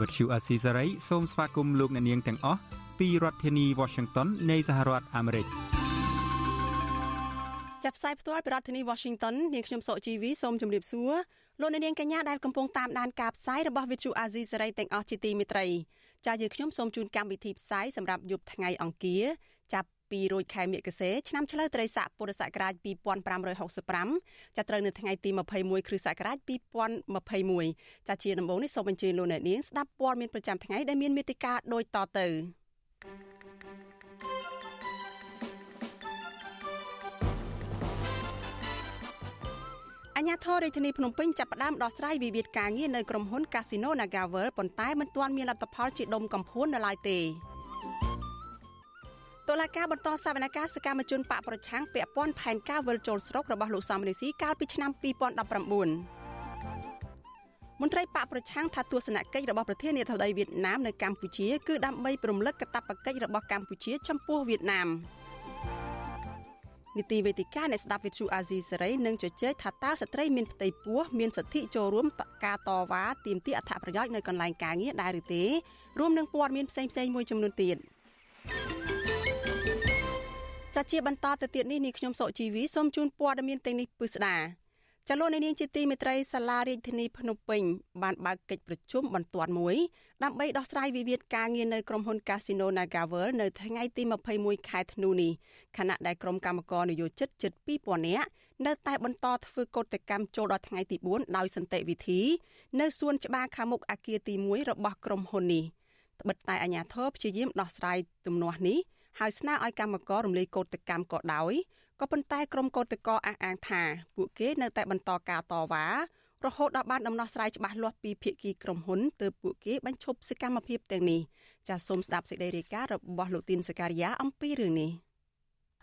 Azizi Serai ជាភាសាខ្មែរ Vuthu Azizi Serai សូមស្វាគមន៍លោកអ្នកនាងទាំងអស់ពីរដ្ឋធានី Washington នៃសហរដ្ឋអាមេរិក។ចាប់ផ្សាយផ្ទាល់ពីរដ្ឋធានី Washington នាងខ្ញុំសុកជីវីសូមជម្រាបសួរលោកអ្នកនាងកញ្ញាដែលកំពុងតាមដានការផ្សាយរបស់ Vithu Azizi សេរីទាំងអស់ជាទីមេត្រីចា៎យើងខ្ញុំសូមជូនកម្មវិធីផ្សាយសម្រាប់យប់ថ្ងៃអង្គារចាប់ ពីរោចខែមិគសេឆ្នាំឆ្លូវត្រីស័កពុរសករាជ2565ចាប់ត្រូវនៅថ្ងៃទី21គ្រិស្តសករាជ2021ចា៎ជាដំបូងនេះសូមអញ្ជើញលោកអ្នកនាងស្ដាប់ព័ត៌មានប្រចាំថ្ងៃដែលមានមេតិការដូចតទៅអញ្ញាធររាជធានីភ្នំពេញចាប់ផ្ដើមដោះស្រាយវិវាទការងារនៅក្រុមហ៊ុន Casino NagaWorld ប៉ុន្តែមិនទាន់មានលទ្ធផលជាដុំកំភួននៅឡើយទេ តុលាការបន្តសវនកម្មសកម្មជនបកប្រឆាំងពាក់ព័ន្ធផែនការវិលចូលស្រុករបស់លោកសំរេស៊ីកាលពីឆ្នាំ2019មន្ត្រីបកប្រឆាំងថាទស្សនកិច្ចរបស់ប្រធានាធិបតីវៀតណាមនៅកម្ពុជាគឺដើម្បីប្រំលឹកកាតព្វកិច្ចរបស់កម្ពុជាចំពោះវៀតណាម។នីតិវេទិកាអ្នកស្ដាប់វិទ្យុអាស៊ីសេរីនឹងជជែកថាតើស្ត្រីមានផ្ទៃពោះមានសិទ្ធិចូលរួមការតវ៉ាទាមទារអត្ថប្រយោជន៍នៅកន្លែងការងារដែរឬទេរួមនឹងព័ត៌មានផ្សេងៗមួយចំនួនទៀត ចាជាបន្តទៅទៀតនេះនេះខ្ញុំសុកជីវីសូមជូនព័ត៌មានទាំងនេះពិស្ដាចលនានាងជាទីមេត្រីសាលារាជធានីភ្នំពេញបានបើកកិច្ចប្រជុំបន្ទាន់មួយដើម្បីដោះស្រាយវិវាទការងារនៅក្រុមហ៊ុន Casino NagaWorld នៅថ្ងៃទី21ខែធ្នូនេះខណៈដែលក្រុមកម្មករនយោជិតជិត2000នាក់នៅតែបន្តធ្វើកោតកម្មចូលដល់ថ្ងៃទី4ដោយសន្តិវិធី នៅសួនច្បារខាងមុខអគារទី1របស់ក្រុមហ៊ុននេះត្បិតតែអាជ្ញាធរព្យាយាមដោះស្រាយទំនាស់នេះ ហើយស្នើឲ្យកម្មកររំលាយកោតកម្មក៏ដោយក៏ប៉ុន្តែក្រុមកោតក្រអះអាងថាពួកគេនៅតែបន្តការតវ៉ារហូតដល់បានដំណោះស្រាយច្បាស់លាស់ពីភាគីក្រុមហ៊ុនទើបពួកគេបញ្ឈប់សកម្មភាពទាំងនេះចាសសូមស្ដាប់សេចក្តីរាយការណ៍របស់លោកទីនសការីយ៉ាអំពីរឿងនេះ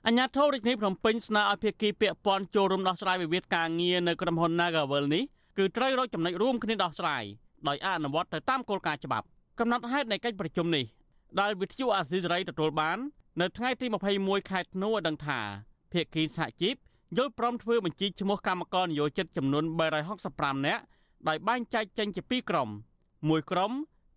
អញ្ញាធិរាជធានីភ្នំពេញស្នើឲ្យភាគីពាក់ព័ន្ធចូលរួមដោះស្រាយវិវាទការងារនៅក្រុមហ៊ុន Nagavel នេះគឺត្រូវរកចំណុចរួមគ្នាដោះស្រាយដោយអនុវត្តទៅតាមគោលការណ៍ច្បាប់កំណត់ហេតុនៃកិច្ចប្រជុំនេះដែលវិទ្យុអាស៊ីសេរីទទួលបាន នៅថ្ងៃទី21ខែធ្នូឲ្យដឹងថាភាគីសហជីពយល់ព្រមធ្វើបញ្ជីឈ្មោះកម្មករនិយោជិតចំនួន365នាក់ដោយបែងចែកចេញជាពីរក្រុមមួយក្រុម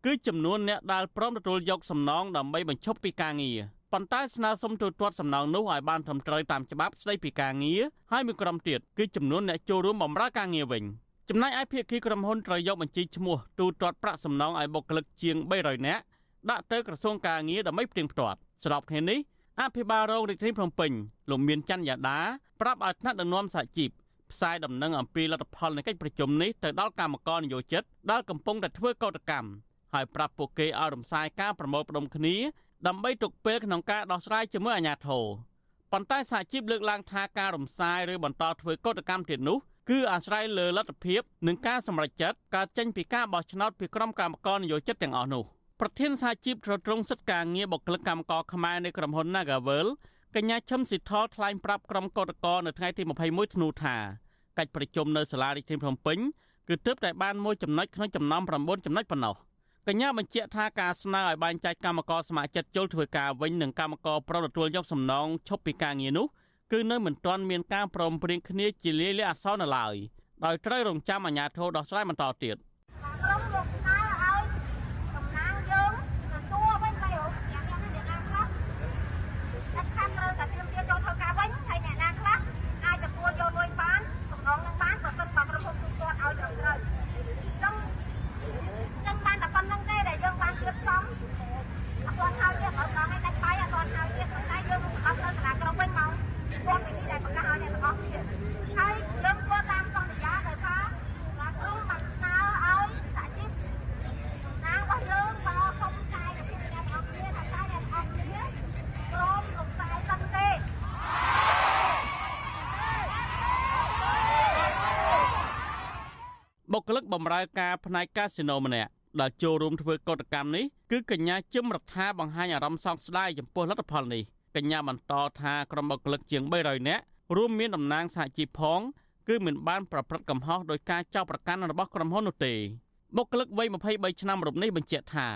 គឺចំនួនអ្នកដែលព្រមទទួលយកសំណងដើម្បីបញ្ឈប់ពីការងារប៉ុន្តែស្នើសុំទូទាត់សំណងនោះឲ្យបានត្រឹមត្រូវតាមច្បាប់ស្តីពីការងារហើយមួយក្រុមទៀតគឺចំនួនអ្នកចូលរួមបម្រើការងារវិញចំណែកឯភាគីក្រុមហ៊ុនត្រូវយកបញ្ជីឈ្មោះទូទាត់ប្រាក់សំណងឲ្យបុគ្គលិកជាង300នាក់ដាក់ទៅក្រសួងការងារដើម្បីផ្ទៀងផ្ទាត់ ស្របគ្នានេះអភិបាលរងរាជធានីភ្នំពេញលោកមានច័ន្ទយ៉ាដាប្រាប់ឲ្យថ្នាក់ដឹកនាំសហជីពផ្សាយដំណឹងអំពីលទ្ធផលនៃកិច្ចប្រជុំនេះទៅដល់កម្មករនិយោជិតដែលកំពុងតែធ្វើកោតកម្មហើយប្រាប់ពួកគេឲ្យរំសាយការប្រមូលផ្ដុំគ្នាដើម្បីទុកពេលក្នុងការដោះស្រាយជាមួយអាជ្ញាធរប៉ុន្តែសហជីពលើកឡើងថាការរំសាយឬបន្តធ្វើកោតកម្មទៀតនោះគឺអាស្រ័យលើលទ្ធភាពនិងការសម្រេចចិត្តកើតចេញពីការបោះឆ្នោតពីក្រុមកម្មករនិយោជិតទាំងអស់នោះ ប្រធានសហជីពត្រត្រង់សិទ្ធិការងារបុគ្គលិកកម្មករខ្មែរនៃក្រុមហ៊ុន Nagavel កញ្ញាឈឹមស៊ីថលថ្លែងប្រាប់ក្រុមកោតក្រនៅថ្ងៃទី21ធ្នូថាកិច្ចប្រជុំនៅសាលារាជធានីភ្នំពេញគឺទើបតែបានមួយចំណុចក្នុងចំណោម9ចំណុចប៉ុណ្ណោះកញ្ញាបញ្ជាក់ថាការស្នើឲ្យបែងចែកកម្មករស្ម័គ្រចិត្តចូលធ្វើការវិញនិងកម្មករប្រទទួលយកសំណងឈប់ពីការងារនោះគឺនៅមិនទាន់មានការព្រមព្រៀងគ្នាជាលាយលក្ខណ៍អសរនៅឡើយដោយត្រូវរងចាំអាជ្ញាធរដោះស្រាយបន្តទៀត។ បុគ្គលិកបម្រើការផ្នែកកាស៊ីណូម្នាក់ដែលចូលរួមធ្វើកតកម្មនេះគឺកញ្ញាជឹមរដ្ឋាបង្ហាញអារម្មណ៍សោកស្ដាយចំពោះលទ្ធផលនេះកញ្ញាបន្តថាក្រុមបុគ្គលិកជាង300នាក់រួមមានតំណាងសហជីពផងគឺមិនបានប្រព្រឹត្តកំហុសដោយការចោទប្រកាន់របស់ក្រុមហ៊ុននោះទេបុគ្គលិកវ័យ23ឆ្នាំរូបនេះបញ្ជាក់ថា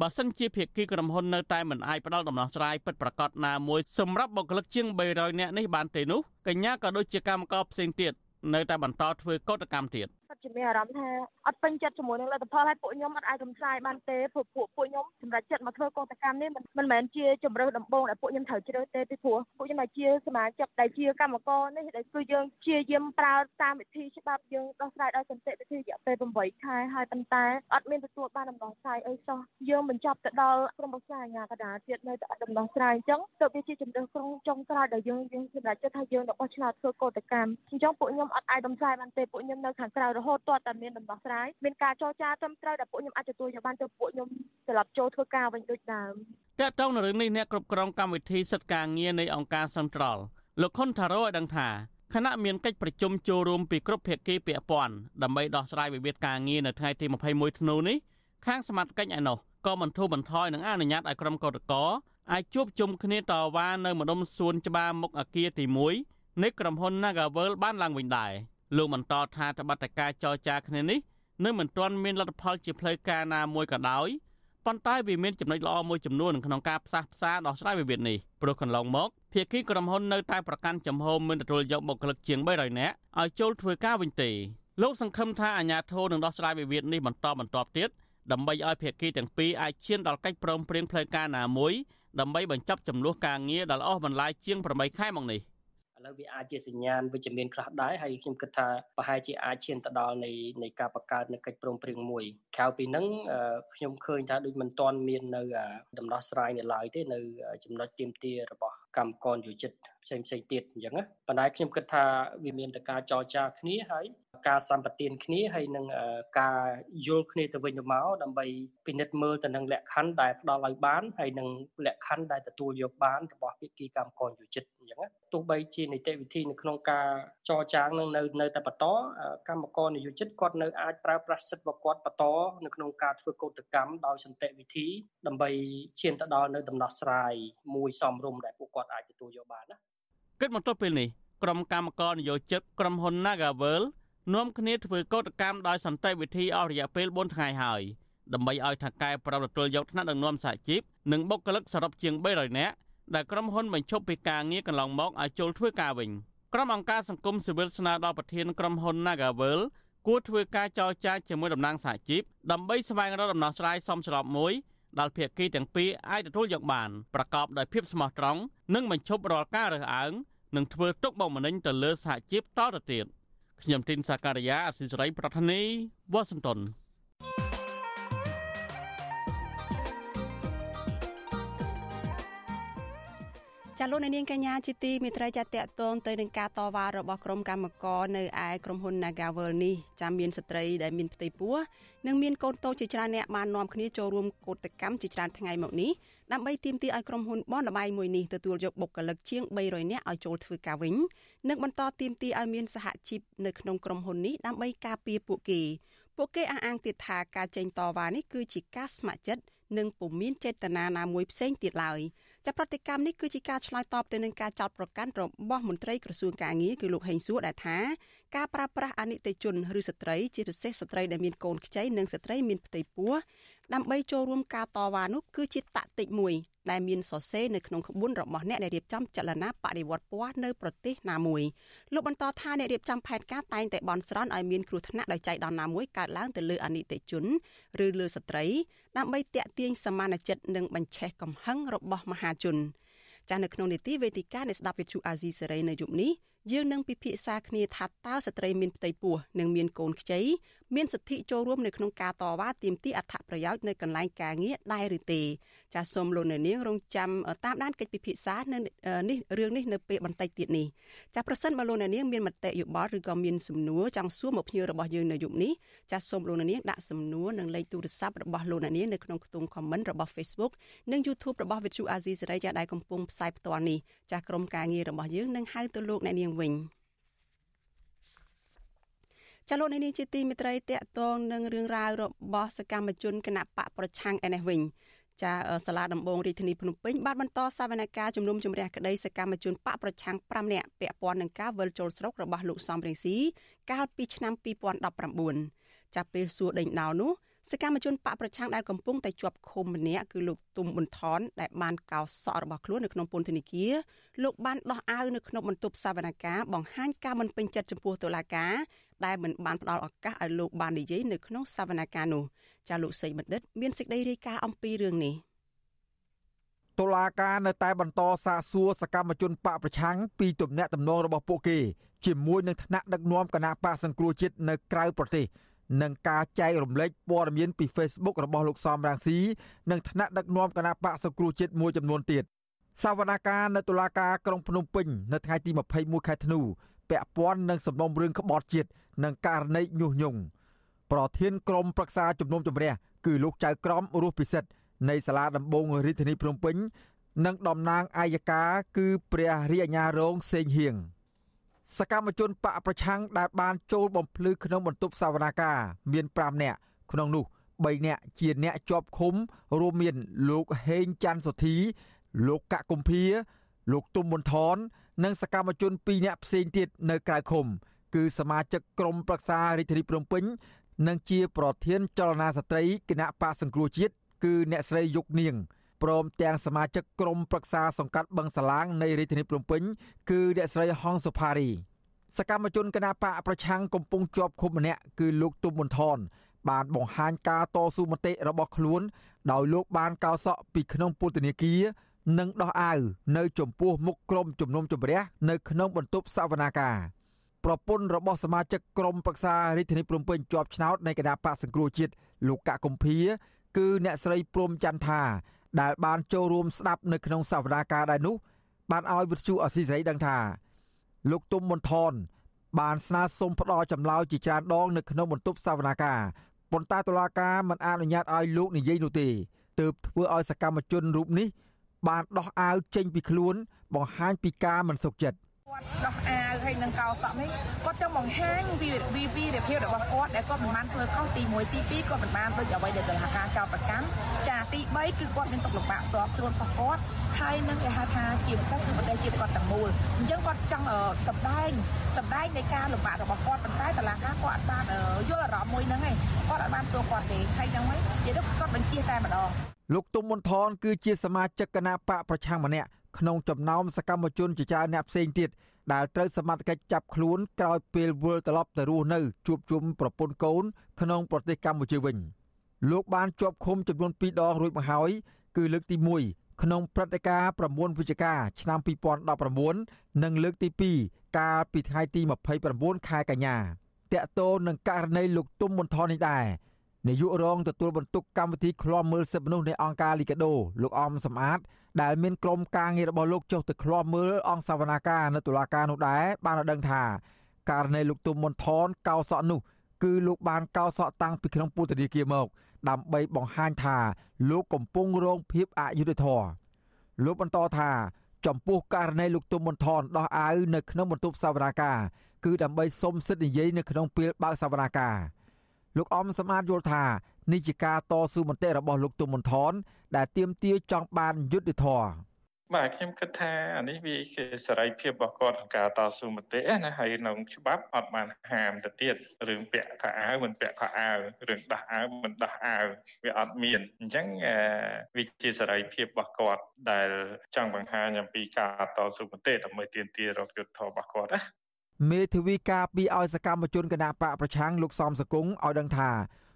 បើសិនជាភាគីក្រុមហ៊ុននៅតែមិនអាចផ្ដល់ដំណោះស្រាយពិតប្រាកដណាមួយសម្រាប់បុគ្គលិកជាង300នាក់នេះបានទេនោះកញ្ញាក៏ដូចជាកម្មករផ្សេងទៀតនៅតែបន្តធ្វើកតកម្មទៀតពិតជាមានអារម្មណ៍ថាអត់ពេញចិត្តជាមួយនឹងលទ្ធផលហើយពួកខ្ញុំអត់អាចរំសាយបានទេព្រោះពួកពួកខ្ញុំសម្រាប់ចិត្តមកធ្វើកតកម្មនេះមិនមិនមែនជាជំរើសដំបូងដែលពួកខ្ញុំត្រូវជ្រើសទេពីព្រោះពួកខ្ញុំជាសមាជិកដែលជាកម្មករនេះដែលគឺយើងជាយាមប្រើតាមវិធីច្បាប់យើងដោះស្រាយដោយសន្តិវិធីរយៈពេល8ខែហើយប៉ុន្តែអត់មានទទួលបានដំណោះស្រាយអីសោះយើងបញ្ចប់ទៅដល់ក្រុមប្រឹក្សាអាជ្ញាកណ្ដាលទៀតនៅតែអត់ដំណោះស្រាយអញ្ចឹងទៅវាជាជំរើសក្រុងចុងក្រោយដែលយើងយើងសម្រាប់ចិត្តថាយើងរបស់ឆ្នោតធ្វើកតកម្មអញ្ចឹងពួកខ្ញុំអត់អាចដំស្រាយបានទេពួកខ្ញុំនៅខាងក្រៅរហូតទាល់តែមានដំណោះស្រាយមានការចរចាត្រឹមត្រូវដែលពួកខ្ញុំអាចទទួលយកបានទៅពួកខ្ញុំត្រឡប់ចូលធ្វើការវិញដូចដើមតើតើនៅរឿងនេះអ្នកគ្រប់គ្រងកម្មវិធីសិទ្ធិការងារនៃអង្គការសង្ត្រលលោកខុនថារ៉ូឲ្យដឹងថាគណៈមានកិច្ចប្រជុំចូលរួមពីគ្រប់ភាគីពាក់ព័ន្ធដើម្បីដោះស្រាយវិវាទការងារនៅថ្ងៃទី21ធ្នូនេះខាងសមាជិកឯណោះក៏បន្ធូរបន្ថយនឹងអនុញ្ញាតឲ្យក្រុមកោតក្រអាចជួបជុំគ្នាតវ៉ានៅម្ដុំសួនច្បារមុខអគារទី1នៃក្រុមហ៊ុន Nagavel បានឡើងវិញដែរ លោកបន្តថាតបតការចរចាគ្នានេះនៅមិនទាន់មានលទ្ធផលជាផ្លូវការណាមួយក៏ដោយប៉ុន្តែវាមានចំណុចល្អមួយចំនួនក្នុងការផ្សះផ្សាដោះស្រាយវិវាទនេះព្រោះកន្លងមកភាគីក្រុមហ៊ុននៅតែប្រកាន់ចំហមិនទទួលយកបុគ្គលិកជាង300នាក់ឲ្យចូលធ្វើការវិញទេលោកសង្ឃឹមថាអាជ្ញាធរនឹងដោះស្រាយវិវាទនេះបន្តបន្ទាប់ទៀតដើម្បីឲ្យភាគីទាំងពីរអាចឈានដល់កិច្ចព្រមព្រៀងផ្លូវការណាមួយដើម្បីបញ្ចប់ចំនួនការងារដែលអស់បន្លាយជាង8ខែមកនេះ។ ឥឡូវវាអាចជាសញ្ញាណវិជ្ជមានខ្លះដែរហើយខ្ញុំគិតថាប្រហែលជាអាចឈានទៅដល់នៃនៃការបង្កើតនៅកិច្ចព្រមព្រៀងមួយក្រៅពីហ្នឹងខ្ញុំឃើញថាដូចមិនទាន់មាននៅដំណោះស្រាយនៅឡើយទេនៅចំណុចទៀមទារបស់ កម្មករយោជិតផ្សេងផ្សេងទៀតអញ្ចឹងណាប៉ុន្តែខ្ញុំគិតថាវាមានតែការចរចាគ្នាហើយការសម្បទានគ្នាហើយនឹងការយល់គ្នាទៅវិញទៅមកដើម្បីពិនិត្យមើលទៅនឹងលក្ខខណ្ឌដែលផ្ដល់ឲ្យបានហើយនឹងលក្ខខណ្ឌដែលទទួលយកបានរបស់ភាគីកម្មករយោជិតអញ្ចឹងណាទោះបីជានីតិវិធីនៅក្នុងការចរចានឹងនៅនៅតែបន្តកម្មករនយោជិតគាត់នៅអាចប្រើប្រាស់សិទ្ធិរបស់គាត់បន្តនៅក្នុងការធ្វើកោតកម្មដោយសន្តិវិធីដើម្បីឈានទៅដល់នៅដំណោះស្រាយមួយសមរម្យដែលពួកគាត់អាចទទួលយកបានណាគិតមកទល់ពេលនេះក្រុមកម្មករនយោជិតក្រុមហ៊ុន Nagavel នាំគ្នាធ្វើកោតកម្មដោយសន្តិវិធីអស់រយៈពេល4ថ្ងៃហើយដើម្បីឲ្យថៅកែប្រំទទួលយកថ្នាក់ដឹកនាំសហជីពនិងបុគ្គលិកសរុបជាង300នាក់ដែលក្រុមហ៊ុនបញ្ឈប់ពីការងារកន្លងមកឲ្យចូលធ្វើការវិញក្រុមអង្គការសង្គមស៊ីវិលស្នើដល់ប្រធានក្រុមហ៊ុន Nagavel គួរធ្វើការចរចាជាមួយតំណាងសហជីពដើម្បីស្វែងរកដំណោះស្រាយសមស្របមួយ ដែលភាគីទាំងពីរអាចទទួលយកបានប្រកបដោយភាពស្មោះត្រង់និងបញ្ឈប់រាល់ការរើសអើងនិងធ្វើទុកបុកម្នេញទៅលើសហជីពតទៅទៀតខ្ញុំទីនសាការីយ៉ាអសិសរីប្រធានីវ៉ាស៊ីនតោន ចាលោកនាងកញ្ញាជាទីមេត្រីចាតតតងទៅនឹងការតវ៉ារបស់ក្រុមកម្មករនៅឯក្រុមហ៊ុន Nagavel នេះចាមានស្ត្រីដែលមានផ្ទៃពោះនិងមានកូនតូចជាច្រើនអ្នកបាននាំគ្នាចូលរួមកោតកម្មជាច្រើនថ្ងៃមកនេះដើម្បីទាមទារឲ្យក្រុមហ៊ុនបនលបៃមួយនេះទទួលយកបុគ្គលិកជាង300នាក់ឲ្យចូលធ្វើការវិញនិងបន្តទាមទារឲ្យមានសហជីពនៅក្នុងក្រុមហ៊ុននេះដើម្បីការពារពួកគេពួកគេអះអាងទៀតថាការចេញតវ៉ានេះគឺជាការស្ម័គ្រចិត្តនិងពុំមានចេតនាណាមួយផ្សេងទៀតឡើយ ចាប់ប្រតិកម្មនេះគឺជាការឆ្លើយតបទៅនឹងការចោទប្រកាន់របស់មន្ត្រីក្រសួងកាងារគឺលោកហេងសួរដែលថា ការប្រើប្រាស់អនិច្ចជនឬស្ត្រីជាពិសេសស្ត្រីដែលមានកូនខ្ចីនិងស្ត្រីមានផ្ទៃពោះដើម្បីចូលរួមការតវ៉ានោះគឺជាតាក់ទិចមួយដែលមានសរសេរនៅក្នុងក្បួនរបស់អ្នកដែលរៀបចំចលនាបដិវត្តពណ៌នៅប្រទេសណាមួយលោកបន្តថាអ្នករៀបចំផែនការតែងតែបន់ស្រន់ឲ្យមានគ្រោះថ្នាក់ដោយចៃដន្យណាមួយកើតឡើងទៅលើអនិច្ចជនឬលើស្ត្រីដើម្បីតាក់ទាញសមានចិត្តនិងបញ្ឆេះកំហឹងរបស់មហាជនចាស់នៅក្នុងនីតិវេទិកានៃស្ដាប់វិទ្យុអាស៊ីសេរីនៅយប់នេះ យើងនឹងពិភាក្សាគ្នាថាតើស្ត្រីមានផ្ទៃពោះនិងមានកូនខ្ចី មានសិទ្ធិចូលរួមនៅក្នុងការតវ៉ាទាមទារអត្ថប្រយោជន៍នៅកន្លែងការងារដែរឬទេចាសសូមលោកអ្នកនាងរងចាំតាមដានកិច្ចពិភាក្សានៅនេះរឿងនេះនៅពេលបន្តិចទៀតនេះចាសប្រសិនបើលោកអ្នកនាងមានមតិយោបល់ឬក៏មានសំណួរចង់សួរមកភ្ញៀវរបស់យើងនៅយប់នេះចាសសូមលោកអ្នកនាងដាក់សំណួរនិងលេខទូរស័ព្ទរបស់លោកអ្នកនាងនៅក្នុងខ្ទង់ comment របស់ Facebook និង YouTube របស់ Vithu Azizi សេរីចាសដែលកំពុងផ្សាយផ្ទាល់នេះចាសក្រុមការងាររបស់យើងនឹងហៅទៅលោកអ្នកនាងវិញ ចាលោកនាងជាទីមេត្រីតកតងនឹងរឿងរ៉ាវរបស់សកម្មជនគណៈបកប្រឆាំងឯនេះវិញចាសាលាដំបងរាជធានីភ្នំពេញបានបន្តសវនកម្មជំនុំជម្រះក្តីសកម្មជនបកប្រឆាំង5នាក់ពាក់ព័ន្ធនឹងការវិលចូលស្រុករបស់លោកសំរងស៊ីកាលពីឆ្នាំ2019ចាប់ពេលសួរដេញដោលនោះសកម្មជនបកប្រឆាំងដែលកំពុងតែជាប់ឃុំម្នាក់គឺលោកទុំប៊ុនថនដែលបានកោសក់របស់ខ្លួននៅក្នុងពន្ធនាគារលោកបានដោះអាវនៅក្នុងបន្ទប់សវនកម្មបង្ហាញការមិនពេញចិត្តចំពោះតុលាការ ដែលមិនបានផ្ដល់ឱកាសឲ្យលោកបាននិយាយនៅក្នុងសវនកម្មនោះចាលោកសីបណ្ឌិត មានសេចក្តីរាយការណ៍អំពីរឿងនេះតុលាការនៅតែបន្តសាកសួរសកម្មជនបកប្រឆាំងពីទំនាក់ទំនងរបស់ពួកគេជាមួយនឹងថ្នាក់ដឹកនាំគណៈបកសង្គ្រោះជាតិនៅក្រៅប្រទេសនិងការចែករំលែកព័ត៌មានពី Facebook របស់លោកសំរាំងស៊ីនិងថ្នាក់ដឹកនាំគណៈបកសង្គ្រោះជាតិមួយចំនួនទៀតសវនកម្មនៅតុលាការក្រុងភ្នំពេញនៅថ្ងៃទី21ខែធ្នូពាក់ព័ន្ធនឹងសំណុំរឿងក្បត់ជាតិ និងករណីញុះញង់ប្រធានក្រុមប្រឹក្សាជំនុំជម្រះគឺលោកចៅក្រមរស់ពិសិដ្ឋនៃសាលាដំបងរាជធានីភ្នំពេញ និងតំណាងអាយកាគឺព្រះរាជអាជ្ញារងសេងហៀងសកម្មជនបកប្រឆាំងដែលបានចូលបំភ្លឺក្នុងបន្ទប់សវនាការមាន5នាក់ក្នុងនោះ3នាក់ជាអ្នកជាប់ឃុំរួមមានលោកហេងច័ន្ទសុធី លោកកកុម្ភាលោកទុំមន្ថននិងសកម្មជន2នាក់ផ្សេងទៀតនៅក្រៅឃុំ គឺសមាជិកក្រុមប្រឹក្សារាជធានីភ្នំពេញនិងជាប្រធានចលនាស្ត្រីគណៈបកសង្គ្រោះជាតិគឺអ្នកស្រីយុគនាងព្រមទាំងសមាជិកក្រុមប្រឹក្សាសង្កាត់បឹងសាឡាងនៃរាជធានីភ្នំពេញគឺអ្នកស្រីហងសុផារីសកម្មជនគណបកប្រឆាំងកំពុងជាប់ឃុំម្នាក់គឺលោកទុំមន្ថនបានបង្ហាញការតស៊ូមតិរបស់ខ្លួន ដោយលោកបានកោសក់ពីក្នុងពន្ធនាគារនិងដោះអាវនៅចំពោះមុខក្រុមជំនុំជម្រះនៅក្នុងបន្ទប់សវនាការ ប្រពន្ធរបស់សមាជិកក្រុមប្រឹក្សារាជធានីភ្នំពេញជាប់ឆ្នោតនៃគណៈបកសង្គ្រោះជាតិលោកកកកំភៀគឺអ្នកស្រីព្រំច័ន្ទថាដែលបានចូលរួមស្ដាប់នៅក្នុងសវនាការដែរនោះបានឲ្យវិទ្យុអស៊ីសេរីដឹងថាលោកទុំមន្ថនបានស្នើសុំផ្ដល់ចម្លើយជាច្រើនដងនៅក្នុងបន្ទប់សវនាការប៉ុន្តែតុលាការមិនអនុញ្ញាតឲ្យលោកនិយាយនោះទេទើបធ្វើឲ្យសកម្មជនរូបនេះបានដោះអាវចេញពីខ្លួនបង្ហាញពីការមិនសុខចិត្ត គាត់ដោះអាវហើយនឹងកោសក់នេះគាត់ចង់បង្ហាញពីវីវីរភាពរបស់គាត់ដែលគាត់មិនបានធ្វើខុសទី1ទី2គាត់មិនបានដូចអ្វីដែលតុលាការចោទប្រកាន់ចាទី3គឺគាត់មានទុកលំបាកផ្ទាល់ខ្លួនរបស់គាត់ហើយនឹងគេហៅថាជាពិសេសគឺប្រទេសជាតិគាត់ទាំងមូលអញ្ចឹងគាត់ចង់សម្ដែងសម្ដែងនៃការលំបាករបស់គាត់ប៉ុន្តែតុលាការគាត់អត់បានយល់អារម្មណ៍មួយហ្នឹងឯងគាត់អត់បានសួរគាត់ទេហើយយ៉ាងម៉េចនិយាយទៅគាត់បញ្ជាតែម្ដងលោកទុំមន្ថនគឺជាសមាជិកគណៈបកប្រឆាំងម្នាក់ ក្នុងចំណោមសកម្មជនជាច្រើនអ្នកផ្សេងទៀតដែលត្រូវសមត្ថកិច្ចចាប់ខ្លួនក្រោយពេលវិលត្រឡប់ទៅរស់នៅជួបជុំប្រពន្ធកូនក្នុងប្រទេសកម្ពុជាវិញលោកបានជាប់ឃុំចំនួន2ដងរួចមកហើយគឺលើកទី1ក្នុងព្រឹត្តិការណ៍9វិច្ឆិកាឆ្នាំ2019និងលើកទី2កាលពីថ្ងៃទី29ខែកញ្ញាតកតូននឹងករណីលោកទុំមន្ថននេះដែរ នាយករងទទួលបន្ទុកកម្មវិធីឃ្លាំមើលសិទ្ធិមនុស្សនៃអង្គការលីកាដូលោកអមសំអាតដែលមានក្រុមការងាររបស់លោកចុះទៅឃ្លាំមើលអង្គសវនាការនៅតុលាការនោះដែរបានដឹងថាករណីលោកទុំមន្ថនកោសក់នោះគឺលោកបានកោសក់តាំងពីក្នុងពន្ធនាគារមក ដើម្បីបង្ហាញថាលោកកំពុងរងភាពអយុត្តិធម៌លោកបន្តថាចំពោះករណីលោកទុំមន្ថនដោះអាវនៅក្នុងបន្ទប់សវនាការគឺដើម្បីសុំសិទ្ធិនិយាយនៅក្នុងពេលបើកសវនាការ លោកអំសមាតយល់ថានេះជាការតស៊ូមតិរបស់លោកទុំមន្ថនដែលទាមទារចង់បានយុត្តិធម៌បាទខ្ញុំគិតថាអានេះវាជាសេរីភាពរបស់គាត់ក្នុងការតស៊ូមតិណាហើយក្នុងច្បាប់អត់បានហាមទៅទៀតរឿងពាក់ខោអាវមិនពាក់ខោអាវរឿងដោះអាវមិនដោះអាវវាអត់មានអញ្ចឹងវាជាសេរីភាពរបស់គាត់ដែលចង់បង្ហាញអំពីការតស៊ូមតិដើម្បីទាមទាររកយុត្តិធម៌របស់គាត់ណា មេធាវីការពីឲ្យសកម្មជនគណៈបកប្រឆាំងលោកសំសកុងឲ្យដឹងថា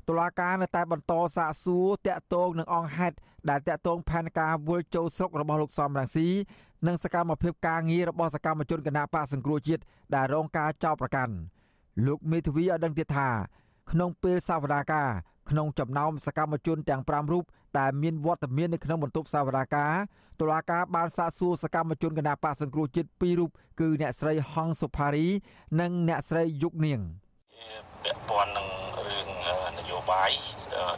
តុលាការនៅតែបន្តសាកសួរតាក់ទងនឹងអង្គហេតុដែលតាក់ទងផែនការវិលចូលស្រុករបស់លោកសំរងស៊ីនិងសកម្មភាពការងាររបស់សកម្មជនគណៈបកសង្គ្រោះជាតិដែលរងការចោទប្រកាន់លោកមេធាវីឲ្យដឹងទៀតថាក្នុងពេលសវនាការក្នុងចំណោមសកម្មជនទាំង5រូប ដែលមានវត្តមាននៅក្នុងបន្ទប់សវនាការតុលាការបានសាកសួរសកម្មជនគណៈបកសង្គ្រោះជាតិ2រូបគឺអ្នកស្រីហងសុផារី និងអ្នកស្រីយុគនាងពាក់ព័ន្ធនឹង បាយ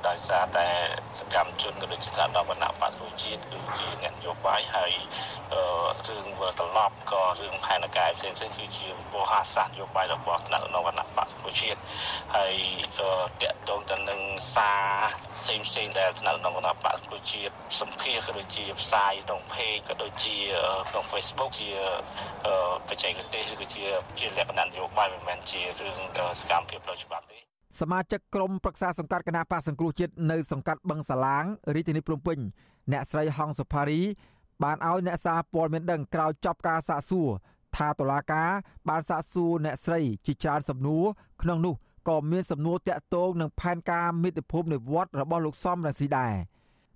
ដោយសារតែសកម្មជនក៏ដូចជាថ្នាក់ដឹកនាំបសុជាតិគឺជាអ្នកនយោបាយហើយរឿងវិលត្រឡប់ក៏រឿងផែនការផ្សេងៗគឺជាវោហាសាស្ត្រនយោបាយរបស់ថ្នាក់ដឹកនាំគណៈបសង្គមជាតិហើយតកតងទៅនឹងសារផ្សេងផ្សេងដែលស្នើក្នុងគណៈបកសង្គមជាតិសម្ភារក៏ដូចជាផ្សាយក្នុង page ក៏ដូចជាក្នុង Facebook ជាបច្ចេកទេសឬក៏ជាជាលក្ខណៈនយោបាយមិនមែនជារឿងសកម្មភាពផ្លូវច្បាប់ទេ សមាជិកក្រុមប្រឹក្សាសង្កាត់គណៈបកសង្គ្រោះជាតិនៅសង្កាត់បឹងសាឡាងរាជធានីភ្នំពេញអ្នកស្រីហងសុផារី បានឲ្យអ្នកសារព័ត៌មានដឹងក្រោយចប់ការសាកសួរថាតុលាការបានសាកសួរអ្នកស្រីជាច្រើនសំណួរក្នុងនោះក៏មានសំណួរតាក់ទងនឹងផែនការមាតុភូមិនិវត្តរបស់លោកសំរងស៊ីដែរ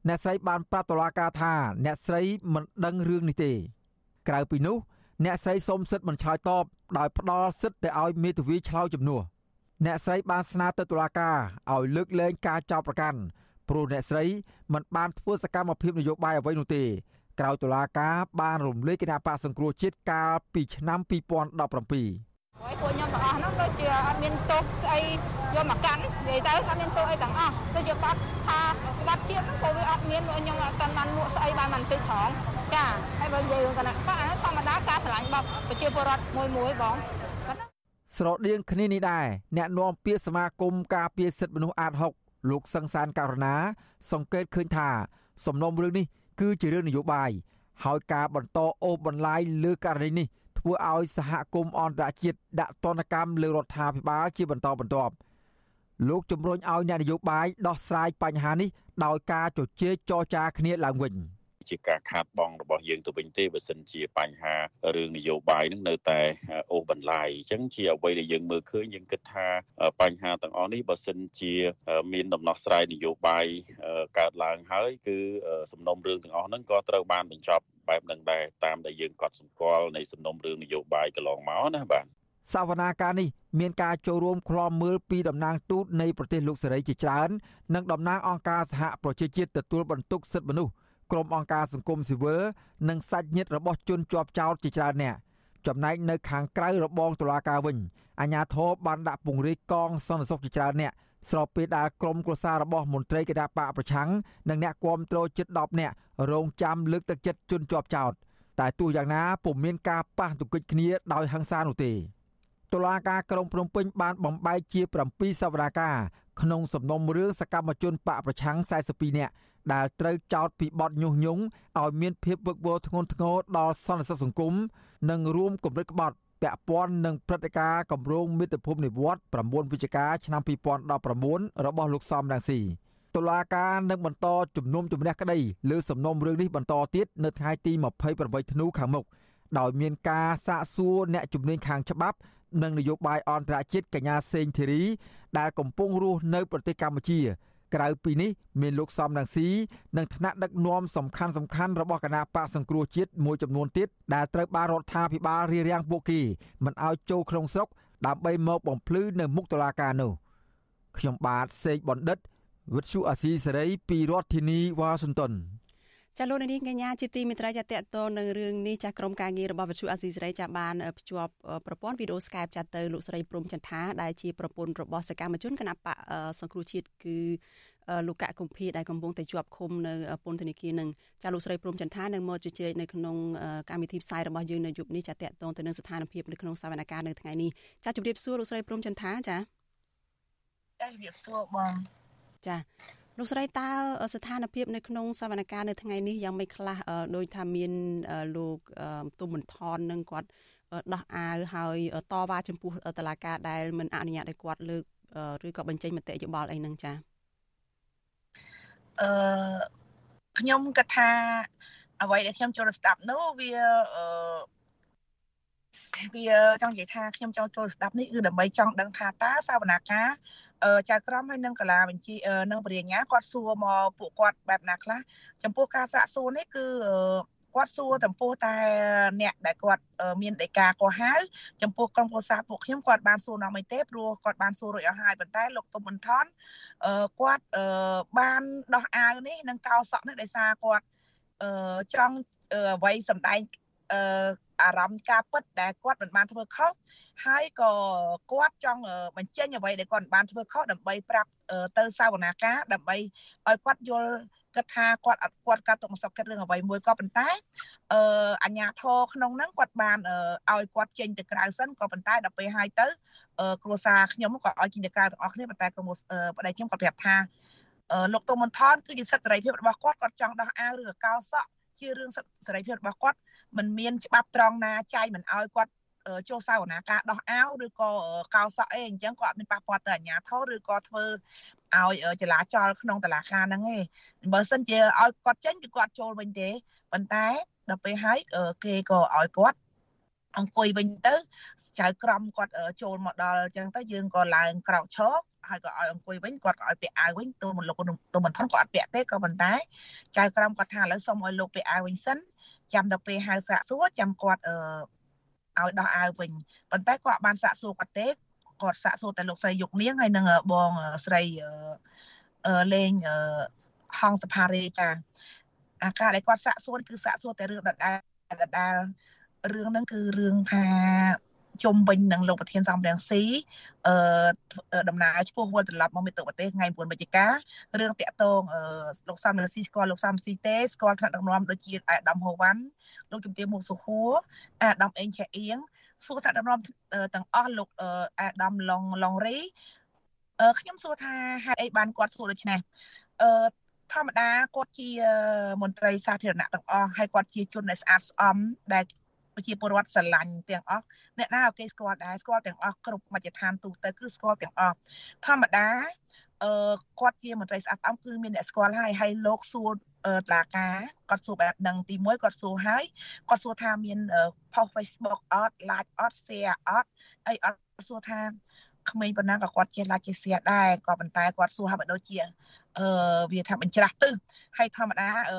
អ្នកស្រីបានប្រាប់តុលាការថាអ្នកស្រីមិនដឹងរឿងនេះទេ ក្រៅពីនោះ អ្នកស្រីសូមសិទ្ធិមិនឆ្លើយតបដោយផ្ដល់សិទ្ធិទៅឲ្យមេធាវីឆ្លើយជំនួស អ្នកស្រីបានស្នើទៅតុលាការឲ្យលើកលែងការចោទប្រកាន់ព្រោះអ្នកស្រីមិនបានធ្វើសកម្មភាពនយោបាយអ្វីនោះទេក្រោយតុលាការបានរំលែកគណៈបកសង្គ្រោះជាតិកាលពីឆ្នាំ2017ហើយពួកខ្ញុំទាំងអស់ហ្នឹងដូចជាអត់មានទោសស្អីយកមកកាន់និយាយទៅអត់មានទោសអីទាំងអស់ដូចជាបាត់ថាបាត់ជាតិហ្នឹងក៏វាអត់មានខ្ញុំអត់តាន់បានមួកស្អីបានមិនតិចត្រង់ចាហើយបើនិយាយរឿងកណ្ដាស់បាទអានេះធម្មតាការឆ្លាញ់បបប្រជាពលរដ្ឋមួយមួយបង ស្រដៀងគ្នានេះដែរអ្នកនាំពាក្យសមាគមការពារសិទ្ធិមនុស្សអាត6លោកសង្សានករណា សង្កេតឃើញថា សំណុំរឿងនេះគឺជារឿងនយោបាយហើយការបន្តអូសបន្លាយលើករណីនេះធ្វើឲ្យសហគមន៍អន្តរជាតិដាក់ទណ្ឌកម្មលើរដ្ឋាភិបាលជាបន្តបន្ទាប់លោកជំរុញឲ្យអ្នកនយោបាយដោះស្រាយបញ្ហានេះដោយការជជែកចរចាគ្នាឡើងវិញ។ ជាការខាតបង់របស់យើងទៅវិញទេបើសិនជាបញ្ហារឿងនយោបាយនឹងនៅតែអូសបន្លាយអញ្ចឹងជាអ្វីដែលយើងមើលឃើញយើងគិតថាបញ្ហាទាំងអស់នេះបើសិនជាមានដំណោះស្រាយនយោបាយកើតឡើងហើយគឺសំណុំរឿងទាំងអស់ហ្នឹងក៏ត្រូវបានបញ្ចប់បែបហ្នឹងដែរតាមដែលយើងកត់សម្គាល់នៃសំណុំរឿងនយោបាយកន្លងមកណាបាទសវនាការនេះមានការចូលរួមក្លំមើលពីតំណាងទូតនៃប្រទេសលោកសេរីជាច្រើន និងតំណាងអង្គការសហប្រជាជាតិទទួលបន្ទុកសិទ្ធិមនុស្ស ក្រុមអង្គការសង្គមស៊ីវិលនិងសាច់ញាតិរបស់ជនជាប់ចោតជាច្រើនអ្នកចំណែកនៅខាងក្រៅរបងតុលាការវិញអាជ្ញាធរបានដាក់ពង្រាយកងសន្តិសុខជាច្រើនអ្នកស្របពេលដែលក្រុមគ្រួសាររបស់មន្ត្រីគណៈបកប្រឆាំងនិងអ្នកគាំទ្រជិត10នាក់រងចាំលើកទឹកចិត្តជនជាប់ចោតតែទោះយ៉ាងណាពុំមានការប៉ះទង្គិចគ្នាដោយហិង្សានោះទេតុលាការក្រុងភ្នំពេញបានបំបែកជា7សវនាការ ក្នុងសំណុំរឿងសកម្មជនបកប្រឆាំង42នាក់ដែលត្រូវចោទពីបទញុះញង់ឲ្យមានភាពវឹកវរធ្ងន់ធ្ងរដល់សន្តិសុខសង្គមនិងរួមគម្រិតក្បត់ពាក់ព័ន្ធនឹងព្រឹត្តិការណ៍កម្រោងមាតុភូមិនិវត្ត9វិច្ឆិកាឆ្នាំ2019របស់លោកសំរងស៊ីតុលាការនឹងបន្តជំនុំជម្រះក្តីលើសំណុំរឿងនេះបន្តទៀតនៅថ្ងៃទី28ធ្នូខាងមុខដោយមានការសាកសួរអ្នកជំនាញខាងច្បាប់ និងនយោបាយអន្តរជាតិកញ្ញាសេងធីរីដែលកំពុងរស់នៅប្រទេសកម្ពុជា ក្រៅពីនេះមានលោកសំរងស៊ីនិងថ្នាក់ដឹកនាំសំខាន់សំខាន់របស់គណៈបកសង្គ្រោះជាតិមួយចំនួនទៀតដែលត្រូវបានរដ្ឋាភិបាលរារាំងពួកគេមិនឲ្យចូលក្នុងស្រុកដើម្បីមកបំភ្លឺនៅមុខតុលាការនោះខ្ញុំបាទសេកបណ្ឌិតវិទ្យុអាស៊ីសេរីពីរដ្ឋធានីវ៉ាស៊ីនតោន ចាលោកនាងកញ្ញាជាទីមេត្រីចាតតទៅនឹងរឿងនេះចាក្រុមការងាររបស់វិទ្យុអាស៊ីសេរីចាបានភ្ជាប់ប្រព័ន្ធវីដេអូ Skype ចាទៅលោកស្រីព្រំចន្ទថាដែលជាប្រពន្ធរបស់សកម្មជនគណបកសង្គ្រោះជាតិគឺលោកកកុម្ភាដែលកំពុងតែជាប់ឃុំនៅពន្ធនាគារនឹងចាលោកស្រីព្រំចន្ទថានឹងមកជជែកនៅក្នុងកម្មវិធីផ្សាយរបស់យើងនៅយប់នេះចាតតទៅទៅនឹងស្ថានភាពនៅក្នុងសវនកម្មនៅថ្ងៃនេះចាជម្រាបសួរលោកស្រីព្រំចន្ទថាចាចាជម្រាបសួរបងចា លោកស្រីតើស្ថានភាពនៅក្នុងសវនកម្មនៅថ្ងៃនេះយ៉ាងម៉េចខ្លះដោយថាមានលោកទុំបន្ថននឹងគាត់ដោះអាវហើយតវ៉ាចំពោះតឡាការដែលមិនអនុញ្ញាតឲ្យគាត់លើកឬក៏បញ្ចេញមតិយោបល់អីហ្នឹងចាអឺខ្ញុំគិតថាអ្វីដែលខ្ញុំចូលស្ដាប់នោះវាអឺវាចង់និយាយថាខ្ញុំចង់ចូលស្ដាប់នេះគឺដើម្បីចង់ដឹងថាតើសវនាការចៅក្រមហើយនឹងកាលាបញ្ជីនឹងបរិញ្ញាគាត់សួរមកពួកគាត់បែបណាខ្លះចំពោះការសាកសួរនេះគឺគាត់សួរចំពោះតែអ្នកដែលគាត់មានដីកាកោះហៅចំពោះក្រុមគ្រួសារពួកខ្ញុំគាត់បានសួរនាំអីទេព្រោះគាត់បានសួររួចអស់ហើយប៉ុន្តែលោកទុំបន្ថនគាត់បានដោះអាវនេះនិងកោសក់នេះដោយសារគាត់ចង់អ្វីសម្ដែងអារម្មណ៍ការពិតដែលគាត់មិនបានធ្វើខុសហើយក៏គាត់ចង់បញ្ចេញអ្វីដែលគាត់មិនបានធ្វើខុសដើម្បីប្រាប់ទៅសាវនាការដើម្បីឲ្យគាត់យល់គិតថាគាត់អត់គាត់កាត់ទុកមកសុខចិត្តរឿងអ្វីមួយក៏ប៉ុន្តែអឺអញ្ញាធរក្នុងហ្នឹងគាត់បានឲ្យគាត់ចេញទៅក្រៅសិនក៏ប៉ុន្តែដល់ពេលហើយទៅគ្រួសារខ្ញុំក៏ឲ្យចេញទៅក្រៅទាំងអស់គ្នាប៉ុន្តែក៏ប្តីខ្ញុំគាត់ប្រាប់ថាលោកតុមនថនគឺជាសិទ្ធិសេរីភាពរបស់គាត់គាត់ចង់ដោះអាវឬកោសក់ជារឿងសិទ្ធិសេរីភាពរបស់គាត់ มันមានច្បាប់ត្រង់ណាចែងមិនឲ្យគាត់ចូលសាវនាការដោះអាវឬក៏កោសក់អីអញ្ចឹងក៏អត់មានប៉ះពាល់ទៅអាជ្ញាធរឬក៏ធ្វើឲ្យចលាចលក្នុងតឡាការហ្នឹងឯងបើសិនជាឲ្យគាត់ចេញគឺគាត់ចូលវិញទេប៉ុន្តែដល់ពេលហើយគេក៏ឲ្យគាត់អង្គុយវិញទៅចៅក្រមគាត់ចូលមកដល់អញ្ចឹងទៅយើងក៏ឡើងក្រោកឈរហើយក៏ឲ្យអង្គុយវិញគាត់ក៏ឲ្យពាក់អាវវិញទូមិនលោកទូមិនថនក៏អត់ពាក់ទេក៏ប៉ុន្តែចៅក្រមគាត់ថាឥឡូវសុំឲ្យលោកពាក់អាវវិញសិន ចាំដល់ពេលហៅសាកសួរចាំគាត់អឺឲ្យដោះអាវវិញប៉ុន្តែគាត់បានសាកសួរគាត់ទេគាត់សាកសួរតែលោកស្រីយុគនាងហើយនឹងបងស្រីលេងហងសផារេចាអាការដែលគាត់សាកសួរគឺសាកសួរតែរឿងដដែលដដែលរឿងហ្នឹងគឺរឿងថា ជុំវិញនឹងលោកប្រធានសំរងស៊ីអឺដំណើរឆ្ពោះវិលត្រឡប់មកមេតុប្រទេសថ្ងៃ9វិច្ឆិការឿងតាក់ទងលោកសំរងស៊ីស្គាល់លោកសំស៊ីទេស្គាល់ថ្នាក់ដឹកនាំដូចជាអាដាមហូវ៉ាន់លោកជំទាវមុខសុខួរអាដាមអេងឆាអៀងសួរថ្នាក់ដឹកនាំទាំងអស់លោកអាដាមឡុងឡុងរីខ្ញុំសួរថាហេតុអីបានគាត់សួរដូច្នេះអឺធម្មតាគាត់ជាមន្ត្រីសាធារណៈទាំងអស់ហើយគាត់ជាជនដែលស្អាតស្អំដែល ប្រជាពលរដ្ឋស្រឡាញ់ទាំងអស់អ្នកណាគេស្គាល់ដែរស្គាល់ទាំងអស់គ្រប់មជ្ឈដ្ឋានទូទៅគឺស្គាល់ទាំងអស់ធម្មតាអឺគាត់ជាមន្ត្រីស្អាតស្អំគឺមានអ្នកស្គាល់ហើយហើយលោកសួរតឡាការគាត់សួរបែបហ្នឹងទី1គាត់សួរហើយគាត់សួរថាមានផុស Facebook អត់ like អត់ share អត់អីអត់សួរថាក្មេងប៉ុណ្ណាក៏គាត់ចេះ like ចេះ share ដែរក៏ប៉ុន្តែគាត់សួរថាបើដូចជាអឺវាថាបញ្ច្រាស់ទិសហើយធម្មតាអឺ